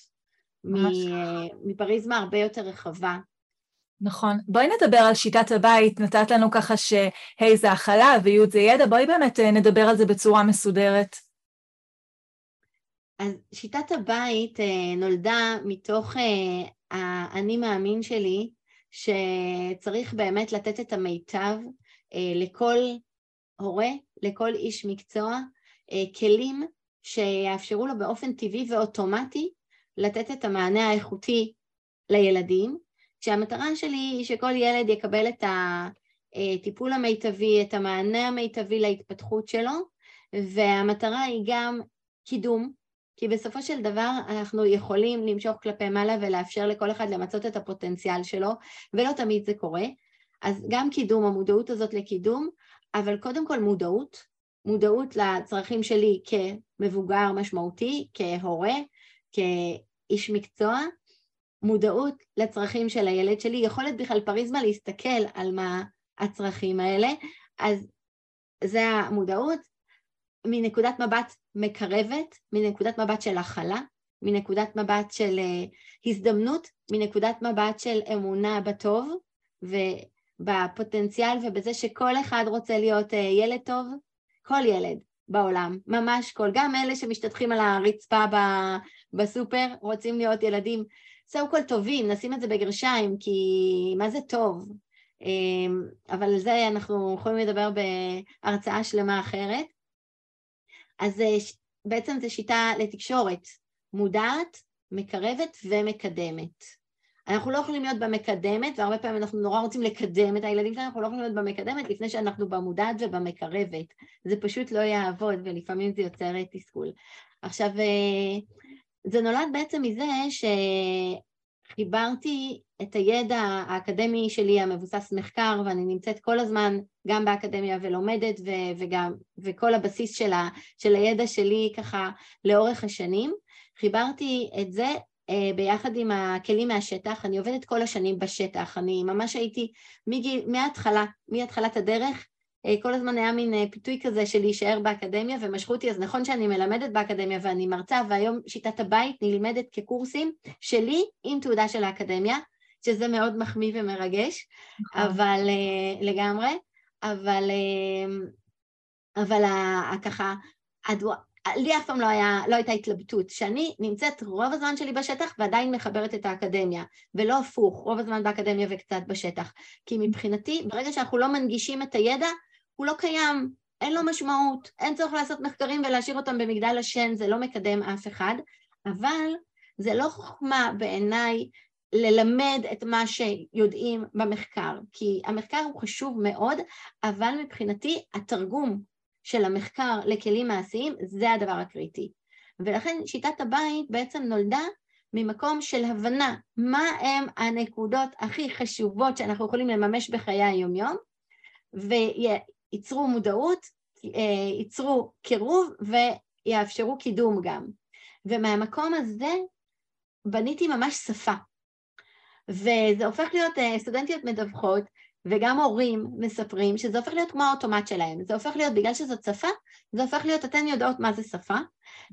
B: מפריזמה הרבה יותר רחבה.
A: נכון. בואי נדבר על שיטת הבית, נתת לנו ככה שה' זה הכלה וי' זה ידע, בואי באמת אה, נדבר על זה בצורה מסודרת.
B: אז שיטת הבית אה, נולדה מתוך אה, האני מאמין שלי, שצריך באמת לתת את המיטב אה, לכל הורה, לכל איש מקצוע, כלים שיאפשרו לו באופן טבעי ואוטומטי לתת את המענה האיכותי לילדים, כשהמטרה שלי היא שכל ילד יקבל את הטיפול המיטבי, את המענה המיטבי להתפתחות שלו, והמטרה היא גם קידום כי בסופו של דבר אנחנו יכולים למשוך כלפי מעלה ולאפשר לכל אחד למצות את הפוטנציאל שלו, ולא תמיד זה קורה. אז גם קידום, המודעות הזאת לקידום, אבל קודם כל מודעות, מודעות לצרכים שלי כמבוגר משמעותי, כהורה, כאיש מקצוע, מודעות לצרכים של הילד שלי, יכולת בכלל פריזמה להסתכל על מה הצרכים האלה, אז זה המודעות, מנקודת מבט מקרבת, מנקודת מבט של הכלה, מנקודת מבט של uh, הזדמנות, מנקודת מבט של אמונה בטוב ובפוטנציאל ובזה שכל אחד רוצה להיות uh, ילד טוב, כל ילד בעולם, ממש כל, גם אלה שמשתטחים על הרצפה בסופר רוצים להיות ילדים סו כל טובים, נשים את זה בגרשיים, כי מה זה טוב? אמ, אבל על זה אנחנו יכולים לדבר בהרצאה שלמה אחרת. אז אה, בעצם זו שיטה לתקשורת מודעת, מקרבת ומקדמת. אנחנו לא יכולים להיות במקדמת, והרבה פעמים אנחנו נורא רוצים לקדם את הילדים שלנו, אנחנו לא יכולים להיות במקדמת לפני שאנחנו במודעת ובמקרבת. זה פשוט לא יעבוד, ולפעמים זה יוצר תסכול. עכשיו, אה, זה נולד בעצם מזה שחיברתי את הידע האקדמי שלי המבוסס מחקר, ואני נמצאת כל הזמן גם באקדמיה ולומדת, ו- וגם, וכל הבסיס של, של הידע שלי ככה לאורך השנים. חיברתי את זה אה, ביחד עם הכלים מהשטח, אני עובדת כל השנים בשטח, אני ממש הייתי מגיל, מההתחלה, מהתחלת הדרך, כל הזמן היה מין אה, פיתוי כזה של להישאר באקדמיה ומשכו אותי, אז נכון שאני מלמדת באקדמיה ואני מרצה, והיום שיטת הבית נלמדת כקורסים שלי עם תעודה של האקדמיה, שזה מאוד מחמיא ומרגש, נכון. אבל לגמרי, אבל, אבל ככה, לי אף פעם לא, היה, לא הייתה התלבטות, שאני נמצאת רוב הזמן שלי בשטח ועדיין מחברת את האקדמיה, ולא הפוך, רוב הזמן באקדמיה וקצת בשטח. כי מבחינתי, ברגע שאנחנו לא מנגישים את הידע, הוא לא קיים, אין לו משמעות, אין צורך לעשות מחקרים ולהשאיר אותם במגדל השן, זה לא מקדם אף אחד, אבל זה לא חוכמה בעיניי ללמד את מה שיודעים במחקר, כי המחקר הוא חשוב מאוד, אבל מבחינתי התרגום של המחקר לכלים מעשיים זה הדבר הקריטי. ולכן שיטת הבית בעצם נולדה ממקום של הבנה מה הם הנקודות הכי חשובות שאנחנו יכולים לממש בחיי היומיום, וייצרו מודעות, אה, ייצרו קירוב ויאפשרו קידום גם. ומהמקום הזה בניתי ממש שפה. וזה הופך להיות אה, סטודנטיות מדווחות וגם הורים מספרים שזה הופך להיות כמו האוטומט שלהם, זה הופך להיות, בגלל שזאת שפה, זה הופך להיות, אתן יודעות מה זה שפה.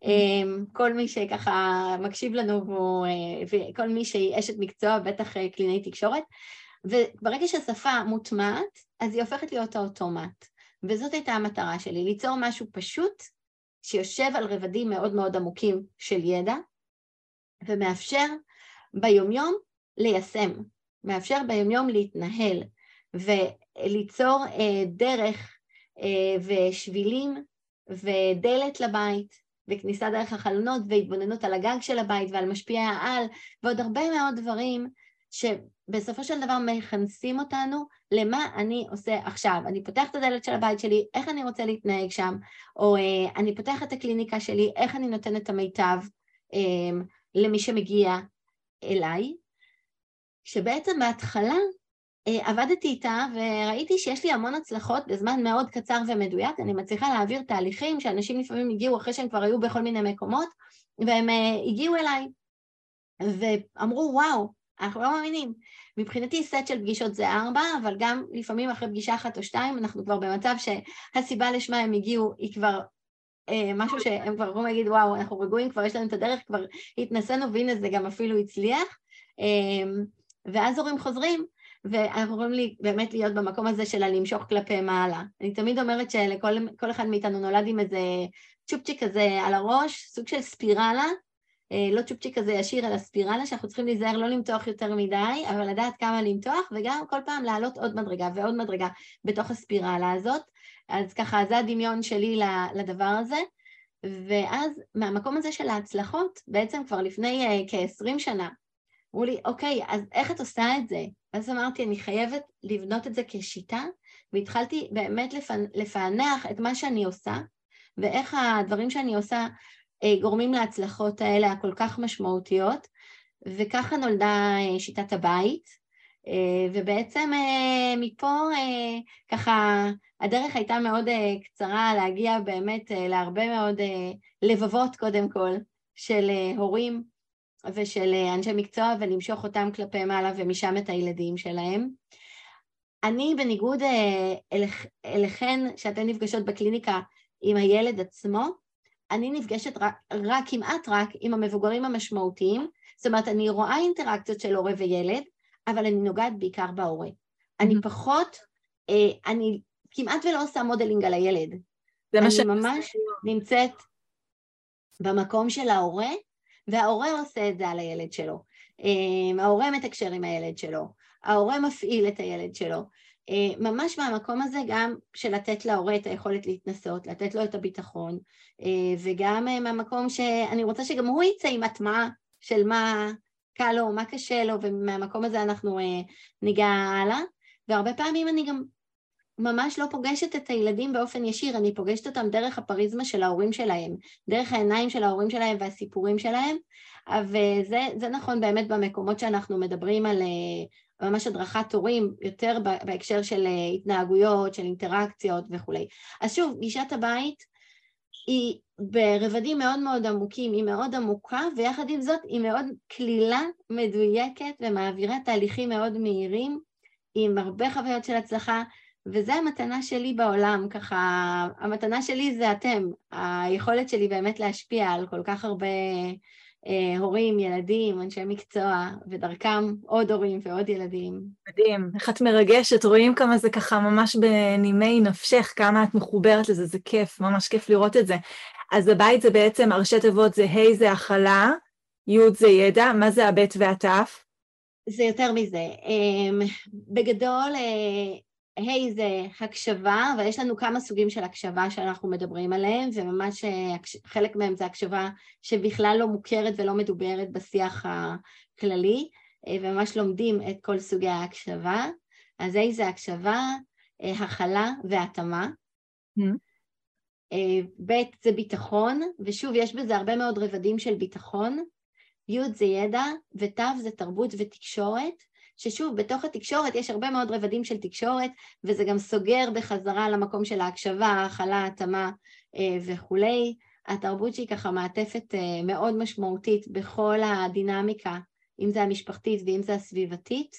B: אמ, כל מי שככה מקשיב לנו, אה, וכל מי שהיא אשת מקצוע, בטח אה, קלינאי תקשורת, וברגע ששפה מוטמעת, אז היא הופכת להיות האוטומט. וזאת הייתה המטרה שלי, ליצור משהו פשוט שיושב על רבדים מאוד מאוד עמוקים של ידע ומאפשר ביומיום ליישם, מאפשר ביומיום להתנהל וליצור אה, דרך אה, ושבילים ודלת לבית וכניסה דרך החלונות והתבוננות על הגג של הבית ועל משפיעי העל ועוד הרבה מאוד דברים שבסופו של דבר מכנסים אותנו למה אני עושה עכשיו. אני פותח את הדלת של הבית שלי, איך אני רוצה להתנהג שם, או אה, אני פותח את הקליניקה שלי, איך אני נותנת את המיטב אה, למי שמגיע אליי, שבעצם בהתחלה אה, עבדתי איתה וראיתי שיש לי המון הצלחות בזמן מאוד קצר ומדויק, אני מצליחה להעביר תהליכים שאנשים לפעמים הגיעו אחרי שהם כבר היו בכל מיני מקומות, והם אה, הגיעו אליי ואמרו וואו, אנחנו לא מאמינים. מבחינתי סט של פגישות זה ארבע, אבל גם לפעמים אחרי פגישה אחת או שתיים אנחנו כבר במצב שהסיבה לשמה הם הגיעו היא כבר אה, משהו שהם כבר יכולים להגיד וואו אנחנו רגועים, כבר יש לנו את הדרך, כבר התנסינו והנה זה גם אפילו הצליח. אה, ואז הורים חוזרים ואנחנו יכולים לי, באמת להיות במקום הזה של הלמשוך כלפי מעלה. אני תמיד אומרת שלכל אחד מאיתנו נולד עם איזה צ'ופצ'יק כזה על הראש, סוג של ספירלה, לא צ'ופצ'יק כזה ישיר, אלא ספירלה, שאנחנו צריכים להיזהר לא למתוח יותר מדי, אבל לדעת כמה למתוח, וגם כל פעם לעלות עוד מדרגה ועוד מדרגה בתוך הספירלה הזאת. אז ככה, זה הדמיון שלי לדבר הזה. ואז מהמקום הזה של ההצלחות, בעצם כבר לפני uh, כ-20 שנה, אמרו לי, אוקיי, אז איך את עושה את זה? אז אמרתי, אני חייבת לבנות את זה כשיטה, והתחלתי באמת לפענח את מה שאני עושה, ואיך הדברים שאני עושה אה, גורמים להצלחות האלה הכל כך משמעותיות, וככה נולדה אה, שיטת הבית, אה, ובעצם מפה ככה הדרך הייתה מאוד קצרה להגיע באמת להרבה מאוד לבבות קודם כל של הורים ושל אנשי מקצוע ולמשוך אותם כלפי מעלה ומשם את הילדים שלהם. אני בניגוד אליכן שאתן נפגשות בקליניקה עם הילד עצמו, אני נפגשת רק, רק, כמעט רק, עם המבוגרים המשמעותיים, זאת אומרת, אני רואה אינטראקציות של הורה וילד, אבל אני נוגעת בעיקר בהורה. Mm-hmm. אני פחות, אה, אני כמעט ולא עושה modeling על הילד. זה מה ש... אני ממש נמצאת במקום של ההורה, וההורה עושה את זה על הילד שלו. אה, ההורה מתקשר עם הילד שלו, ההורה מפעיל את הילד שלו. אה, ממש מהמקום הזה גם של לתת להורה את היכולת להתנסות, לתת לו את הביטחון, אה, וגם אה, מהמקום שאני רוצה שגם הוא יצא עם הטמעה של מה קל לו, מה קשה לו, ומהמקום הזה אנחנו ניגע הלאה. והרבה פעמים אני גם ממש לא פוגשת את הילדים באופן ישיר, אני פוגשת אותם דרך הפריזמה של ההורים שלהם, דרך העיניים של ההורים שלהם והסיפורים שלהם, וזה נכון באמת במקומות שאנחנו מדברים על ממש הדרכת הורים, יותר בהקשר של אה, התנהגויות, של אינטראקציות וכולי. אז שוב, גישת הבית היא ברבדים מאוד מאוד עמוקים, היא מאוד עמוקה, ויחד עם זאת היא מאוד כלילה, מדויקת ומעבירה תהליכים מאוד מהירים, עם הרבה חוויות של הצלחה, וזו המתנה שלי בעולם, ככה, המתנה שלי זה אתם, היכולת שלי באמת להשפיע על כל כך הרבה הורים, ילדים, אנשי מקצוע, ודרכם עוד הורים ועוד ילדים.
A: מדהים, איך את מרגשת, רואים כמה זה ככה ממש בנימי נפשך, כמה את מחוברת לזה, זה כיף, ממש כיף לראות את זה. אז הבית זה בעצם, הראשי תיבות זה ה' זה הכלה, י' זה ידע, מה זה הבית והת'?
B: זה יותר מזה. אמ, בגדול, היי זה הקשבה, אבל יש לנו כמה סוגים של הקשבה שאנחנו מדברים עליהם, וממש אה, חלק מהם זה הקשבה שבכלל לא מוכרת ולא מדוברת בשיח הכללי, אה, וממש לומדים את כל סוגי ההקשבה. אז היי זה הקשבה, אה, הכלה והתאמה. Mm-hmm. ב' זה ביטחון, ושוב, יש בזה הרבה מאוד רבדים של ביטחון. י' זה ידע, ות' זה תרבות ותקשורת. ששוב, בתוך התקשורת יש הרבה מאוד רבדים של תקשורת, וזה גם סוגר בחזרה למקום של ההקשבה, ההכלה, התאמה אה, וכולי. התרבות שהיא ככה מעטפת אה, מאוד משמעותית בכל הדינמיקה, אם זה המשפחתית ואם זה הסביבתית.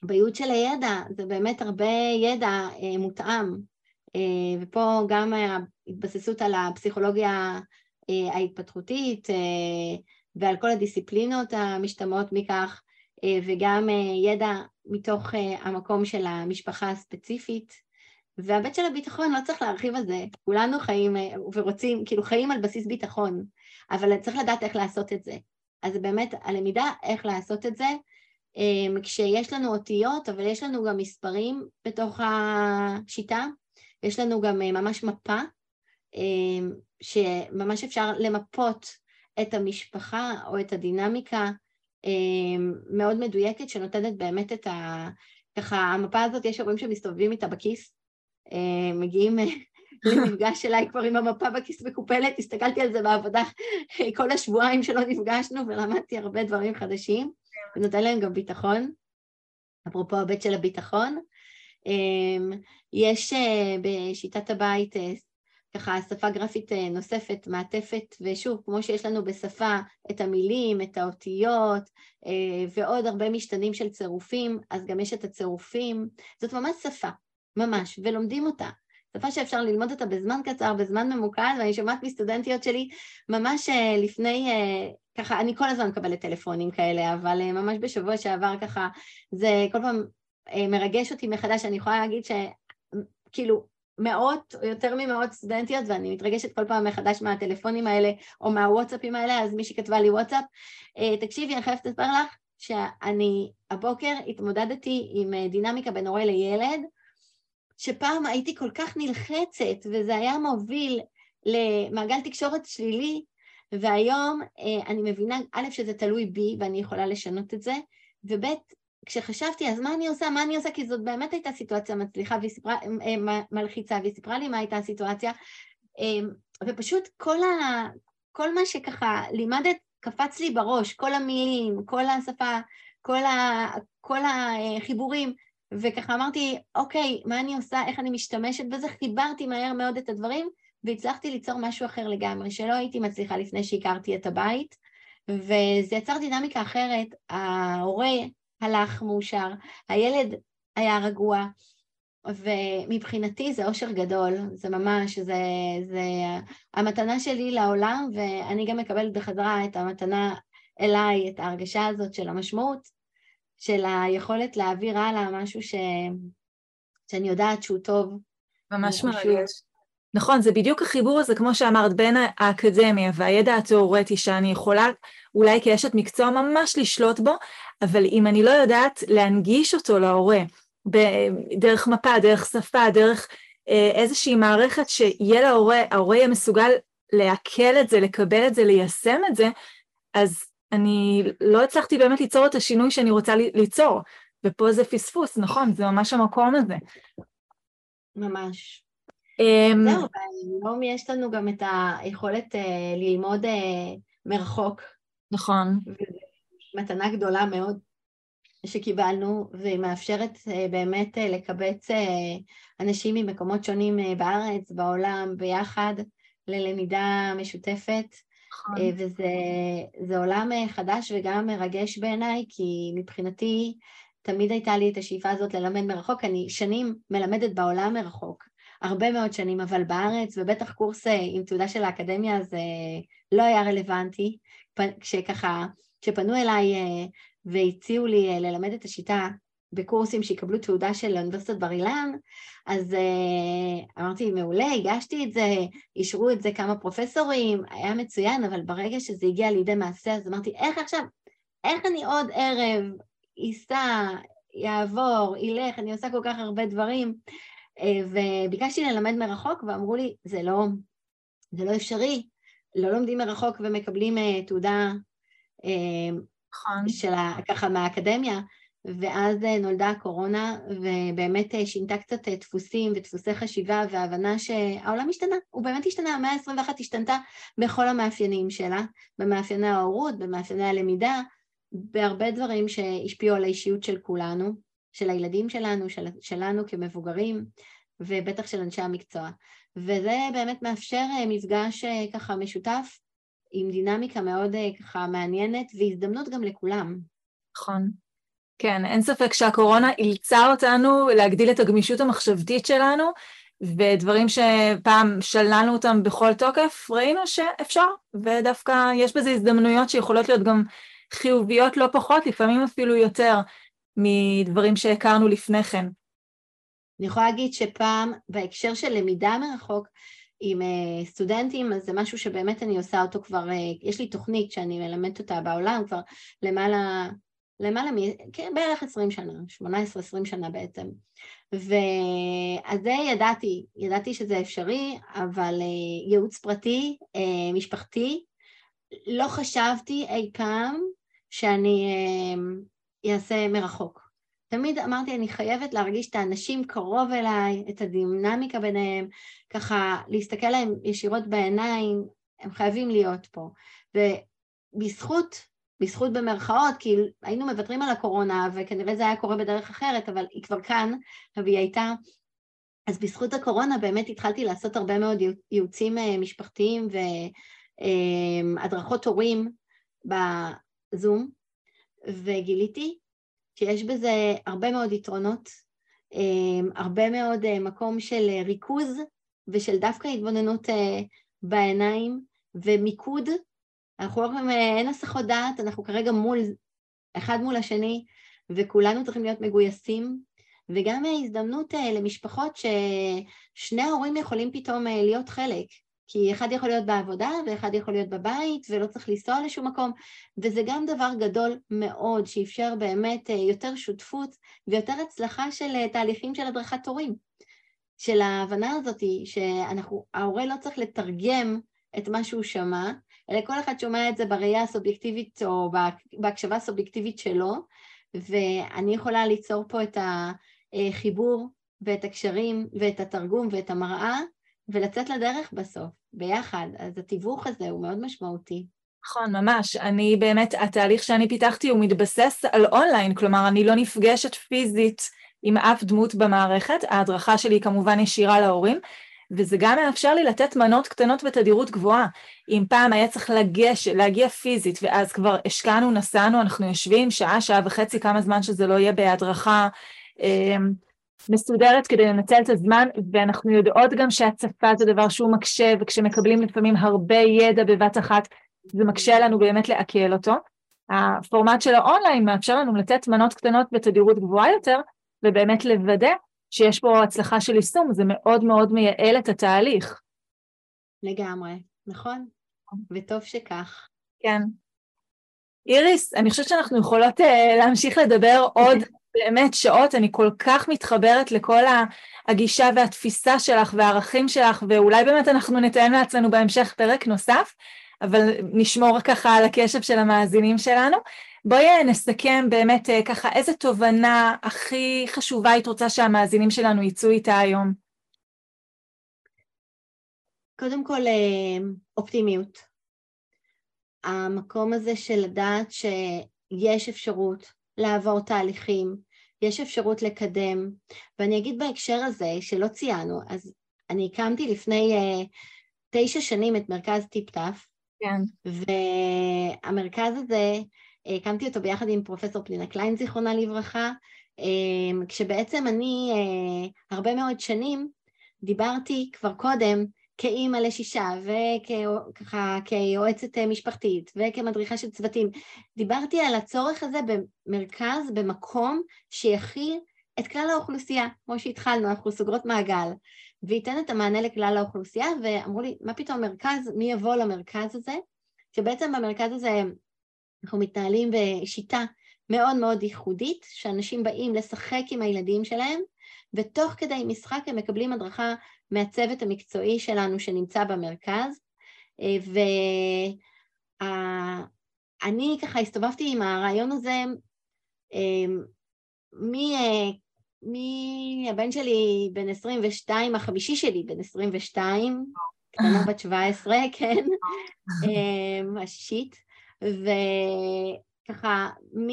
B: ובייעוד של הידע, זה באמת הרבה ידע אה, מותאם, ופה גם ההתבססות על הפסיכולוגיה ההתפתחותית, ועל כל הדיסציפלינות המשתמעות מכך, אה, וגם אה, ידע מתוך המקום של המשפחה הספציפית. והבית של הביטחון, לא צריך להרחיב על זה, כולנו חיים ורוצים, כאילו חיים על בסיס ביטחון, אבל צריך לדעת איך לעשות את זה. אז באמת הלמידה איך לעשות את זה, כשיש לנו אותיות, אבל יש לנו גם מספרים בתוך השיטה, יש לנו גם ממש מפה, שממש אפשר למפות את המשפחה או את הדינמיקה מאוד מדויקת, שנותנת באמת את ה... ככה, המפה הזאת, יש הורים שמסתובבים איתה בכיס, מגיעים למפגש אליי כבר עם המפה בכיס מקופלת, הסתכלתי על זה בעבודה כל השבועיים שלא נפגשנו ולמדתי הרבה דברים חדשים, ונותן להם גם ביטחון, אפרופו הבית של הביטחון. יש בשיטת הבית ככה שפה גרפית נוספת, מעטפת, ושוב, כמו שיש לנו בשפה את המילים, את האותיות, ועוד הרבה משתנים של צירופים, אז גם יש את הצירופים. זאת ממש שפה, ממש, ולומדים אותה. שפה שאפשר ללמוד אותה בזמן קצר, בזמן ממוקד, ואני שומעת מסטודנטיות שלי ממש שליפני, ככה, אני כל הזמן מקבלת טלפונים כאלה, אבל ממש בשבוע שעבר ככה, זה כל פעם מרגש אותי מחדש, אני יכולה להגיד שכאילו מאות או יותר ממאות סטודנטיות, ואני מתרגשת כל פעם מחדש מהטלפונים האלה או מהוואטסאפים האלה, אז מי שכתבה לי וואטסאפ, תקשיבי, אני חייבת לספר לך שאני הבוקר התמודדתי עם דינמיקה בין הורה לילד, שפעם הייתי כל כך נלחצת, וזה היה מוביל למעגל תקשורת שלילי, והיום אני מבינה, א', שזה תלוי בי ואני יכולה לשנות את זה, וב', כשחשבתי, אז מה אני עושה, מה אני עושה, כי זאת באמת הייתה סיטואציה מצליחה והיא סיפרה, מלחיצה, והיא סיפרה לי מה הייתה הסיטואציה, ופשוט כל, ה, כל מה שככה לימדת קפץ לי בראש, כל המילים, כל השפה, כל, ה, כל החיבורים, וככה אמרתי, אוקיי, מה אני עושה, איך אני משתמשת בזה, חיברתי מהר מאוד את הדברים, והצלחתי ליצור משהו אחר לגמרי, שלא הייתי מצליחה לפני שהכרתי את הבית, וזה יצר דינמיקה אחרת, ההורה הלך מאושר, הילד היה רגוע, ומבחינתי זה אושר גדול, זה ממש, זה, זה המתנה שלי לעולם, ואני גם מקבלת בחזרה את המתנה אליי, את ההרגשה הזאת של המשמעות, של היכולת להעביר הלאה משהו ש... שאני יודעת שהוא טוב.
A: ממש מרגש. נכון, זה בדיוק החיבור הזה, כמו שאמרת, בין האקדמיה והידע התיאורטי שאני יכולה אולי כאשת מקצוע ממש לשלוט בו, אבל אם אני לא יודעת להנגיש אותו להורה, דרך מפה, דרך שפה, דרך אה, איזושהי מערכת שיהיה להורה, ההורה יהיה מסוגל לעכל את זה, לקבל את זה, ליישם את זה, אז אני לא הצלחתי באמת ליצור את השינוי שאני רוצה ליצור, ופה זה פספוס, נכון, זה ממש המקום הזה.
B: ממש. Um, זהו, היום יש לנו גם את היכולת uh, ללמוד uh, מרחוק.
A: נכון.
B: מתנה גדולה מאוד שקיבלנו, והיא מאפשרת uh, באמת לקבץ אנשים ממקומות שונים בארץ, בעולם, ביחד, ללמידה משותפת. נכון. וזה עולם חדש וגם מרגש בעיניי, כי מבחינתי תמיד הייתה לי את השאיפה הזאת ללמד מרחוק. אני שנים מלמדת בעולם מרחוק, הרבה מאוד שנים, אבל בארץ, ובטח קורס אה, עם תעודה של האקדמיה זה לא היה רלוונטי. כשככה, כשפנו אליי אה, והציעו לי אה, ללמד את השיטה בקורסים שיקבלו תעודה של אוניברסיטת בר אילן, אז אמרתי, מעולה, הגשתי את זה, אישרו את זה כמה פרופסורים, היה מצוין, אבל ברגע שזה הגיע לידי מעשה, אז אמרתי, איך עכשיו, איך אני עוד ערב ייסע, יעבור, ילך, אני עושה כל כך הרבה דברים, אה, וביקשתי ללמד מרחוק ואמרו לי, זה לא, זה לא אפשרי, לא לומדים מרחוק ומקבלים אה, תעודה אה, נכון. של ככה מהאקדמיה, ואז נולדה הקורונה ובאמת שינתה קצת דפוסים ודפוסי חשיבה והבנה שהעולם השתנה, הוא באמת השתנה, המאה ה-21 השתנתה בכל המאפיינים שלה, במאפייני ההורות, במאפייני הלמידה, בהרבה דברים שהשפיעו על האישיות של כולנו. של הילדים שלנו, של, שלנו כמבוגרים, ובטח של אנשי המקצוע. וזה באמת מאפשר אה, מפגש אה, ככה משותף עם דינמיקה מאוד אה, ככה מעניינת, והזדמנות גם לכולם.
A: נכון. כן, אין ספק שהקורונה אילצה אותנו להגדיל את הגמישות המחשבתית שלנו, ודברים שפעם שללנו אותם בכל תוקף, ראינו שאפשר, ודווקא יש בזה הזדמנויות שיכולות להיות גם חיוביות לא פחות, לפעמים אפילו יותר. מדברים שהכרנו לפני כן.
B: אני יכולה להגיד שפעם, בהקשר של למידה מרחוק, עם uh, סטודנטים, אז זה משהו שבאמת אני עושה אותו כבר, uh, יש לי תוכנית שאני מלמדת אותה בעולם כבר למעלה, למעלה. כן, בערך 20 שנה, 18-20 שנה בעצם. ואז זה ידעתי, ידעתי שזה אפשרי, אבל uh, ייעוץ פרטי, משפחתי, לא חשבתי אי פעם שאני אעשה uh, מרחוק. תמיד אמרתי, אני חייבת להרגיש את האנשים קרוב אליי, את הדינמיקה ביניהם, ככה להסתכל להם ישירות בעיניים, הם חייבים להיות פה. ובזכות, בזכות במרכאות, כי היינו מוותרים על הקורונה, וכנראה זה היה קורה בדרך אחרת, אבל היא כבר כאן, והיא הייתה... אז בזכות הקורונה באמת התחלתי לעשות הרבה מאוד ייעוצים אה, משפחתיים והדרכות אה, הורים בזום, וגיליתי שיש בזה הרבה מאוד יתרונות, אמ, הרבה מאוד אה, מקום של אה, ריכוז ושל דווקא התבוננות אה, בעיניים ומיקוד. אנחנו לא אין הסחות דעת, אנחנו כרגע מול, אחד מול השני, וכולנו צריכים להיות מגויסים, וגם הזדמנות למשפחות ששני ההורים יכולים פתאום להיות חלק. כי אחד יכול להיות בעבודה ואחד יכול להיות בבית ולא צריך לנסוע לשום מקום, וזה גם דבר גדול מאוד שאפשר באמת אה, יותר שותפות ויותר הצלחה של אה, תהליכים של הדרכת הורים. של ההבנה הזאת שההורה לא צריך לתרגם את מה שהוא שמע, אלא כל אחד שומע את זה בראייה הסובייקטיבית או בהקשבה הסובייקטיבית שלו, ואני יכולה ליצור פה את החיבור ואת הקשרים ואת התרגום ואת המראה ולצאת לדרך בסוף, ביחד. אז התיווך הזה הוא מאוד משמעותי.
A: נכון, ממש. אני באמת, התהליך שאני פיתחתי הוא מתבסס על אונליין, כלומר, אני לא נפגשת פיזית עם אף דמות במערכת, ההדרכה שלי היא כמובן ישירה להורים, וזה גם מאפשר לי לתת מנות קטנות בתדירות גבוהה. אם פעם היה צריך לגש, להגיע פיזית, ואז כבר השקענו, נסענו, אנחנו יושבים שעה, שעה וחצי, כמה זמן שזה לא יהיה בהדרכה, אמ, מסודרת כדי לנצל את הזמן, ואנחנו יודעות גם שהצפה זה דבר שהוא מקשה, וכשמקבלים לפעמים הרבה ידע בבת אחת, זה מקשה לנו באמת לעכל אותו. הפורמט של האונליין מאפשר לנו לתת מנות קטנות בתדירות גבוהה יותר, ובאמת לוודא שיש פה הצלחה של יישום, זה מאוד מאוד מייעל את התהליך.
B: לגמרי, נכון, וטוב שכך.
A: כן. איריס, אני חושבת שאנחנו יכולות uh, להמשיך לדבר עוד באמת שעות, אני כל כך מתחברת לכל הגישה והתפיסה שלך והערכים שלך, ואולי באמת אנחנו נתאם לעצמנו בהמשך פרק נוסף, אבל נשמור ככה על הקשב של המאזינים שלנו. בואי נסכם באמת אה, ככה איזה תובנה הכי חשובה היית רוצה שהמאזינים שלנו יצאו איתה היום.
B: קודם כל, אה, אופטימיות. המקום הזה של לדעת שיש אפשרות לעבור תהליכים, יש אפשרות לקדם, ואני אגיד בהקשר הזה שלא ציינו, אז אני הקמתי לפני uh, תשע שנים את מרכז טיפ-טף,
A: כן.
B: והמרכז הזה, הקמתי אותו ביחד עם פרופסור פנינה קליין, זיכרונה לברכה, uh, כשבעצם אני הרבה מאוד שנים דיברתי כבר קודם כאימא לשישה וככה כיועצת משפחתית וכמדריכה של צוותים, דיברתי על הצורך הזה במרכז, במקום שיכיל את כלל האוכלוסייה, כמו שהתחלנו, אנחנו סוגרות מעגל, וייתן את המענה לכלל האוכלוסייה, ואמרו לי, מה פתאום מרכז, מי יבוא למרכז הזה? שבעצם במרכז הזה אנחנו מתנהלים בשיטה מאוד מאוד ייחודית, שאנשים באים לשחק עם הילדים שלהם, ותוך כדי משחק הם מקבלים הדרכה מהצוות המקצועי שלנו שנמצא במרכז, אה, ואני ככה הסתובבתי עם הרעיון הזה אה, מהבן אה, שלי בן 22, החמישי שלי בן 22, קטנה בת 17, כן, השישית, ככה, מ...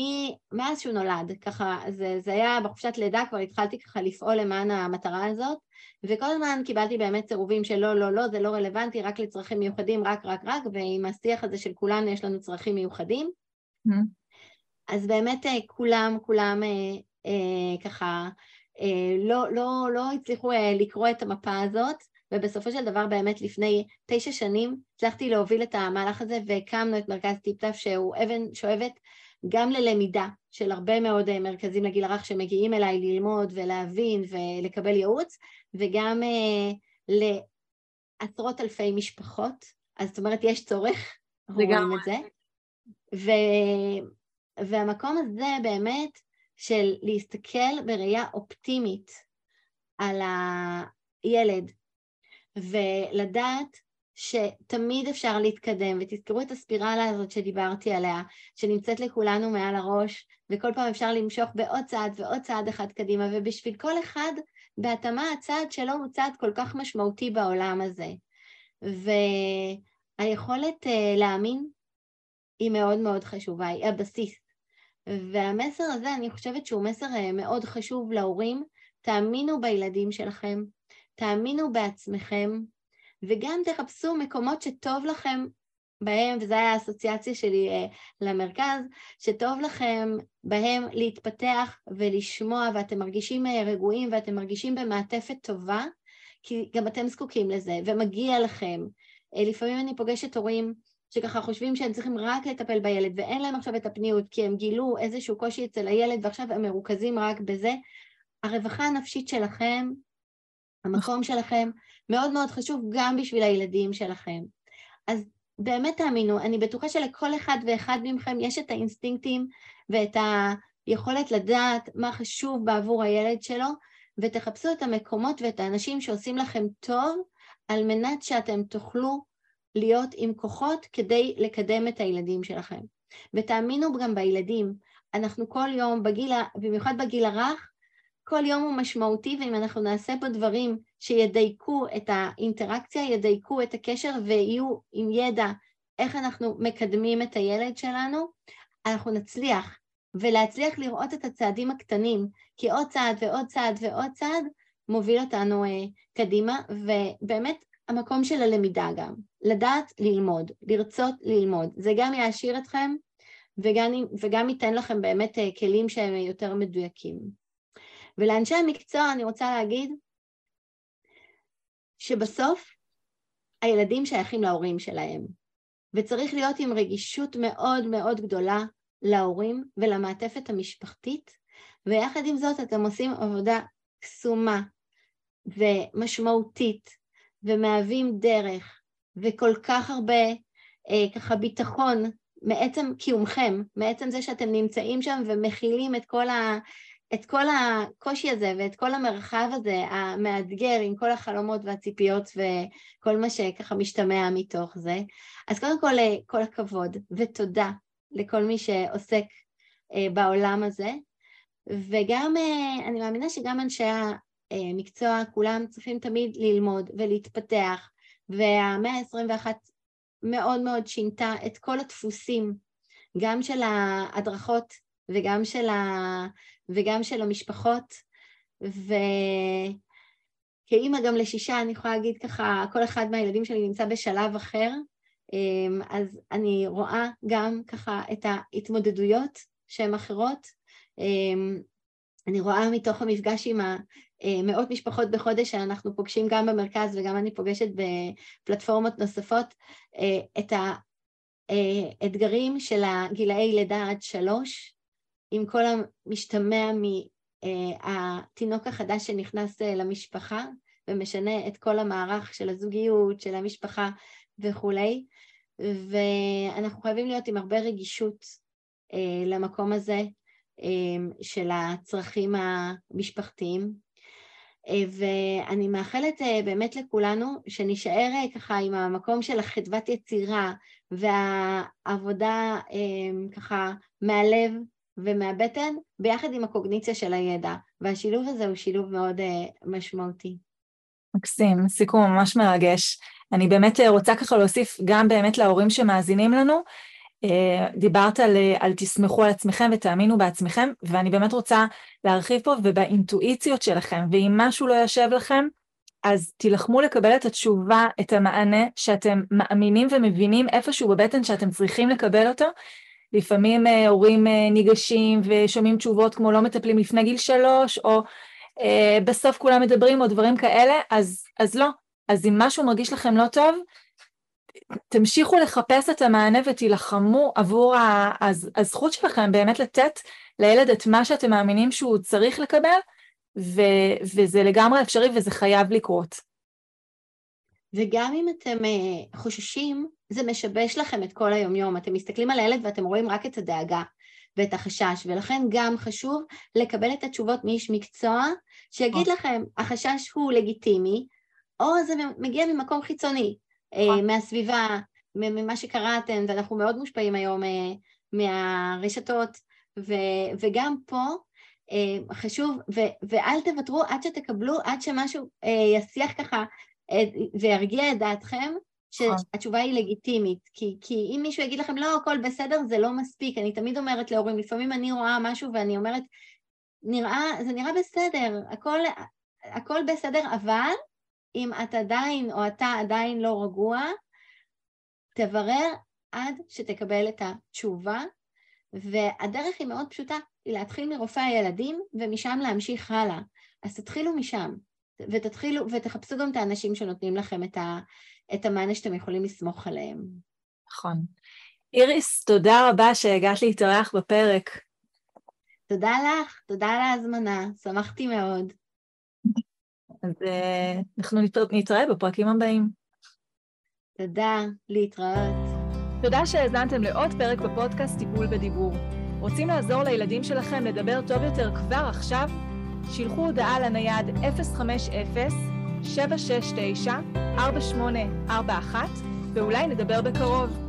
B: מאז שהוא נולד, ככה, זה, זה היה בחופשת לידה, כבר התחלתי ככה לפעול למען המטרה הזאת, וכל הזמן קיבלתי באמת סירובים של לא, לא, לא, זה לא רלוונטי, רק לצרכים מיוחדים, רק, רק, רק, ועם השיח הזה של כולנו יש לנו צרכים מיוחדים. Mm-hmm. אז באמת אה, כולם, כולם אה, אה, ככה אה, לא, לא, לא הצליחו אה, לקרוא את המפה הזאת, ובסופו של דבר באמת לפני תשע שנים הצלחתי להוביל את המהלך הזה והקמנו את מרכז טיפטף שהוא אבן שואבת גם ללמידה, של הרבה מאוד מרכזים לגיל הרך שמגיעים אליי ללמוד ולהבין ולקבל ייעוץ, וגם לעשרות אלפי משפחות, אז זאת אומרת יש צורך, רואים את זה. ו... והמקום הזה באמת של להסתכל בראייה אופטימית על הילד ולדעת שתמיד אפשר להתקדם, ותזכרו את הספירלה הזאת שדיברתי עליה, שנמצאת לכולנו מעל הראש, וכל פעם אפשר למשוך בעוד צעד ועוד צעד אחד קדימה, ובשביל כל אחד, בהתאמה הצעד שלו הוא צעד כל כך משמעותי בעולם הזה. והיכולת uh, להאמין היא מאוד מאוד חשובה, היא הבסיס. והמסר הזה, אני חושבת שהוא מסר uh, מאוד חשוב להורים, תאמינו בילדים שלכם, תאמינו בעצמכם, וגם תחפשו מקומות שטוב לכם בהם, וזו הייתה האסוציאציה שלי uh, למרכז, שטוב לכם בהם להתפתח ולשמוע, ואתם מרגישים uh, רגועים ואתם מרגישים במעטפת טובה, כי גם אתם זקוקים לזה, ומגיע לכם. Uh, לפעמים אני פוגשת הורים שככה חושבים שהם צריכים רק לטפל בילד, ואין להם עכשיו את הפניות, כי הם גילו איזשהו קושי אצל הילד, ועכשיו הם מרוכזים רק בזה. הרווחה הנפשית שלכם, המקום שלכם, מאוד מאוד חשוב גם בשביל הילדים שלכם. אז באמת תאמינו, אני בטוחה שלכל אחד ואחד מכם יש את האינסטינקטים ואת היכולת לדעת מה חשוב בעבור הילד שלו, ותחפשו את המקומות ואת האנשים שעושים לכם טוב, על מנת שאתם תוכלו להיות עם כוחות כדי לקדם את הילדים שלכם. ותאמינו גם בילדים, אנחנו כל יום, בגיל, במיוחד בגיל הרך, כל יום הוא משמעותי, ואם אנחנו נעשה פה דברים שידייקו את האינטראקציה, ידייקו את הקשר ויהיו עם ידע איך אנחנו מקדמים את הילד שלנו, אנחנו נצליח. ולהצליח לראות את הצעדים הקטנים, כי עוד צעד ועוד צעד ועוד צעד מוביל אותנו uh, קדימה, ובאמת המקום של הלמידה גם, לדעת ללמוד, לרצות ללמוד, זה גם יעשיר אתכם וגם, וגם ייתן לכם באמת uh, כלים שהם יותר מדויקים. ולאנשי המקצוע אני רוצה להגיד שבסוף הילדים שייכים להורים שלהם, וצריך להיות עם רגישות מאוד מאוד גדולה להורים ולמעטפת המשפחתית, ויחד עם זאת אתם עושים עבודה קסומה ומשמעותית, ומהווים דרך, וכל כך הרבה אה, ככה ביטחון מעצם קיומכם, מעצם זה שאתם נמצאים שם ומכילים את כל ה... את כל הקושי הזה ואת כל המרחב הזה המאתגר עם כל החלומות והציפיות וכל מה שככה משתמע מתוך זה. אז קודם כל, אה, כל הכבוד ותודה לכל מי שעוסק אה, בעולם הזה, וגם, אה, אני מאמינה שגם אנשי המקצוע כולם צריכים תמיד ללמוד ולהתפתח, והמאה ה-21 מאוד מאוד שינתה את כל הדפוסים, גם של ההדרכות וגם של, ה... וגם של המשפחות, וכאימא גם לשישה, אני יכולה להגיד ככה, כל אחד מהילדים שלי נמצא בשלב אחר, אמ, אז אני רואה גם ככה את ההתמודדויות שהן אחרות. אמ, אני רואה מתוך המפגש עם אה, משפחות בחודש שאנחנו פוגשים גם במרכז וגם אני פוגשת בפלטפורמות נוספות, אה, את האתגרים אה, של הגילאי לידה עד שלוש, עם כל המשתמע מהתינוק החדש שנכנס למשפחה ומשנה את כל המערך של הזוגיות, של המשפחה וכולי, ואנחנו חייבים להיות עם הרבה רגישות אה, למקום הזה אה, של הצרכים המשפחתיים. אה, ואני מאחלת באמת לכולנו שנישאר ככה עם המקום של החדוות יצירה והעבודה ככה מהלב ומהבטן ביחד עם הקוגניציה של הידע, והשילוב הזה הוא שילוב מאוד משמעותי.
A: מקסים, סיכום ממש מרגש. אני באמת אה, רוצה ככה להוסיף גם באמת להורים שמאזינים לנו, אה, דיברת על, אה, על תסמכו על עצמכם ותאמינו בעצמכם, ואני באמת רוצה להרחיב פה ובאינטואיציות שלכם, ואם משהו לא יושב לכם, אז תילחמו לקבל את התשובה, את המענה שאתם מאמינים ומבינים איפשהו בבטן שאתם צריכים לקבל אותו. לפעמים הורים ניגשים ושומעים תשובות כמו לא מטפלים לפני גיל שלוש, או בסוף כולם מדברים או דברים כאלה, אז, אז לא, אז אם משהו מרגיש לכם לא טוב, תמשיכו לחפש את המענה ותילחמו עבור הזכות שלכם באמת לתת לילד את מה שאתם מאמינים שהוא צריך לקבל, ו- וזה לגמרי אפשרי וזה חייב לקרות.
B: וגם אם אתם uh, חוששים, זה משבש לכם את כל היומיום. אתם מסתכלים על הילד ואתם רואים רק את הדאגה ואת החשש, ולכן גם חשוב לקבל את התשובות מאיש מקצוע, שיגיד נכון. לכם, החשש הוא לגיטימי, או זה מגיע ממקום חיצוני, uh, מהסביבה, ממה שקראתם, ואנחנו מאוד מושפעים היום uh, מהרשתות, ו- וגם פה חשוב, ו- ואל תוותרו עד שתקבלו, עד שמשהו יסיח ככה וירגיע את דעתכם שהתשובה היא לגיטימית, כי, כי אם מישהו יגיד לכם לא, הכל בסדר, זה לא מספיק. אני תמיד אומרת להורים, לפעמים אני רואה משהו ואני אומרת, נראה, זה נראה בסדר, הכל, הכל בסדר, אבל אם את עדיין או אתה עדיין לא רגוע, תברר עד שתקבל את התשובה, והדרך היא מאוד פשוטה, היא להתחיל מרופא הילדים ומשם להמשיך הלאה. אז תתחילו משם. ותתחילו, ותחפשו גם את האנשים שנותנים לכם את, ה, את המענה שאתם יכולים לסמוך עליהם.
A: נכון. איריס, תודה רבה שהגעת להתארח בפרק.
B: תודה לך, תודה על ההזמנה, שמחתי מאוד.
A: אז uh, אנחנו נתראה בפרקים הבאים.
B: תודה, להתראות.
A: תודה שהאזנתם לעוד פרק בפודקאסט טיפול בדיבור. רוצים לעזור לילדים שלכם לדבר טוב יותר כבר עכשיו? שילחו הודעה לנייד 050-769-4841 ואולי נדבר בקרוב.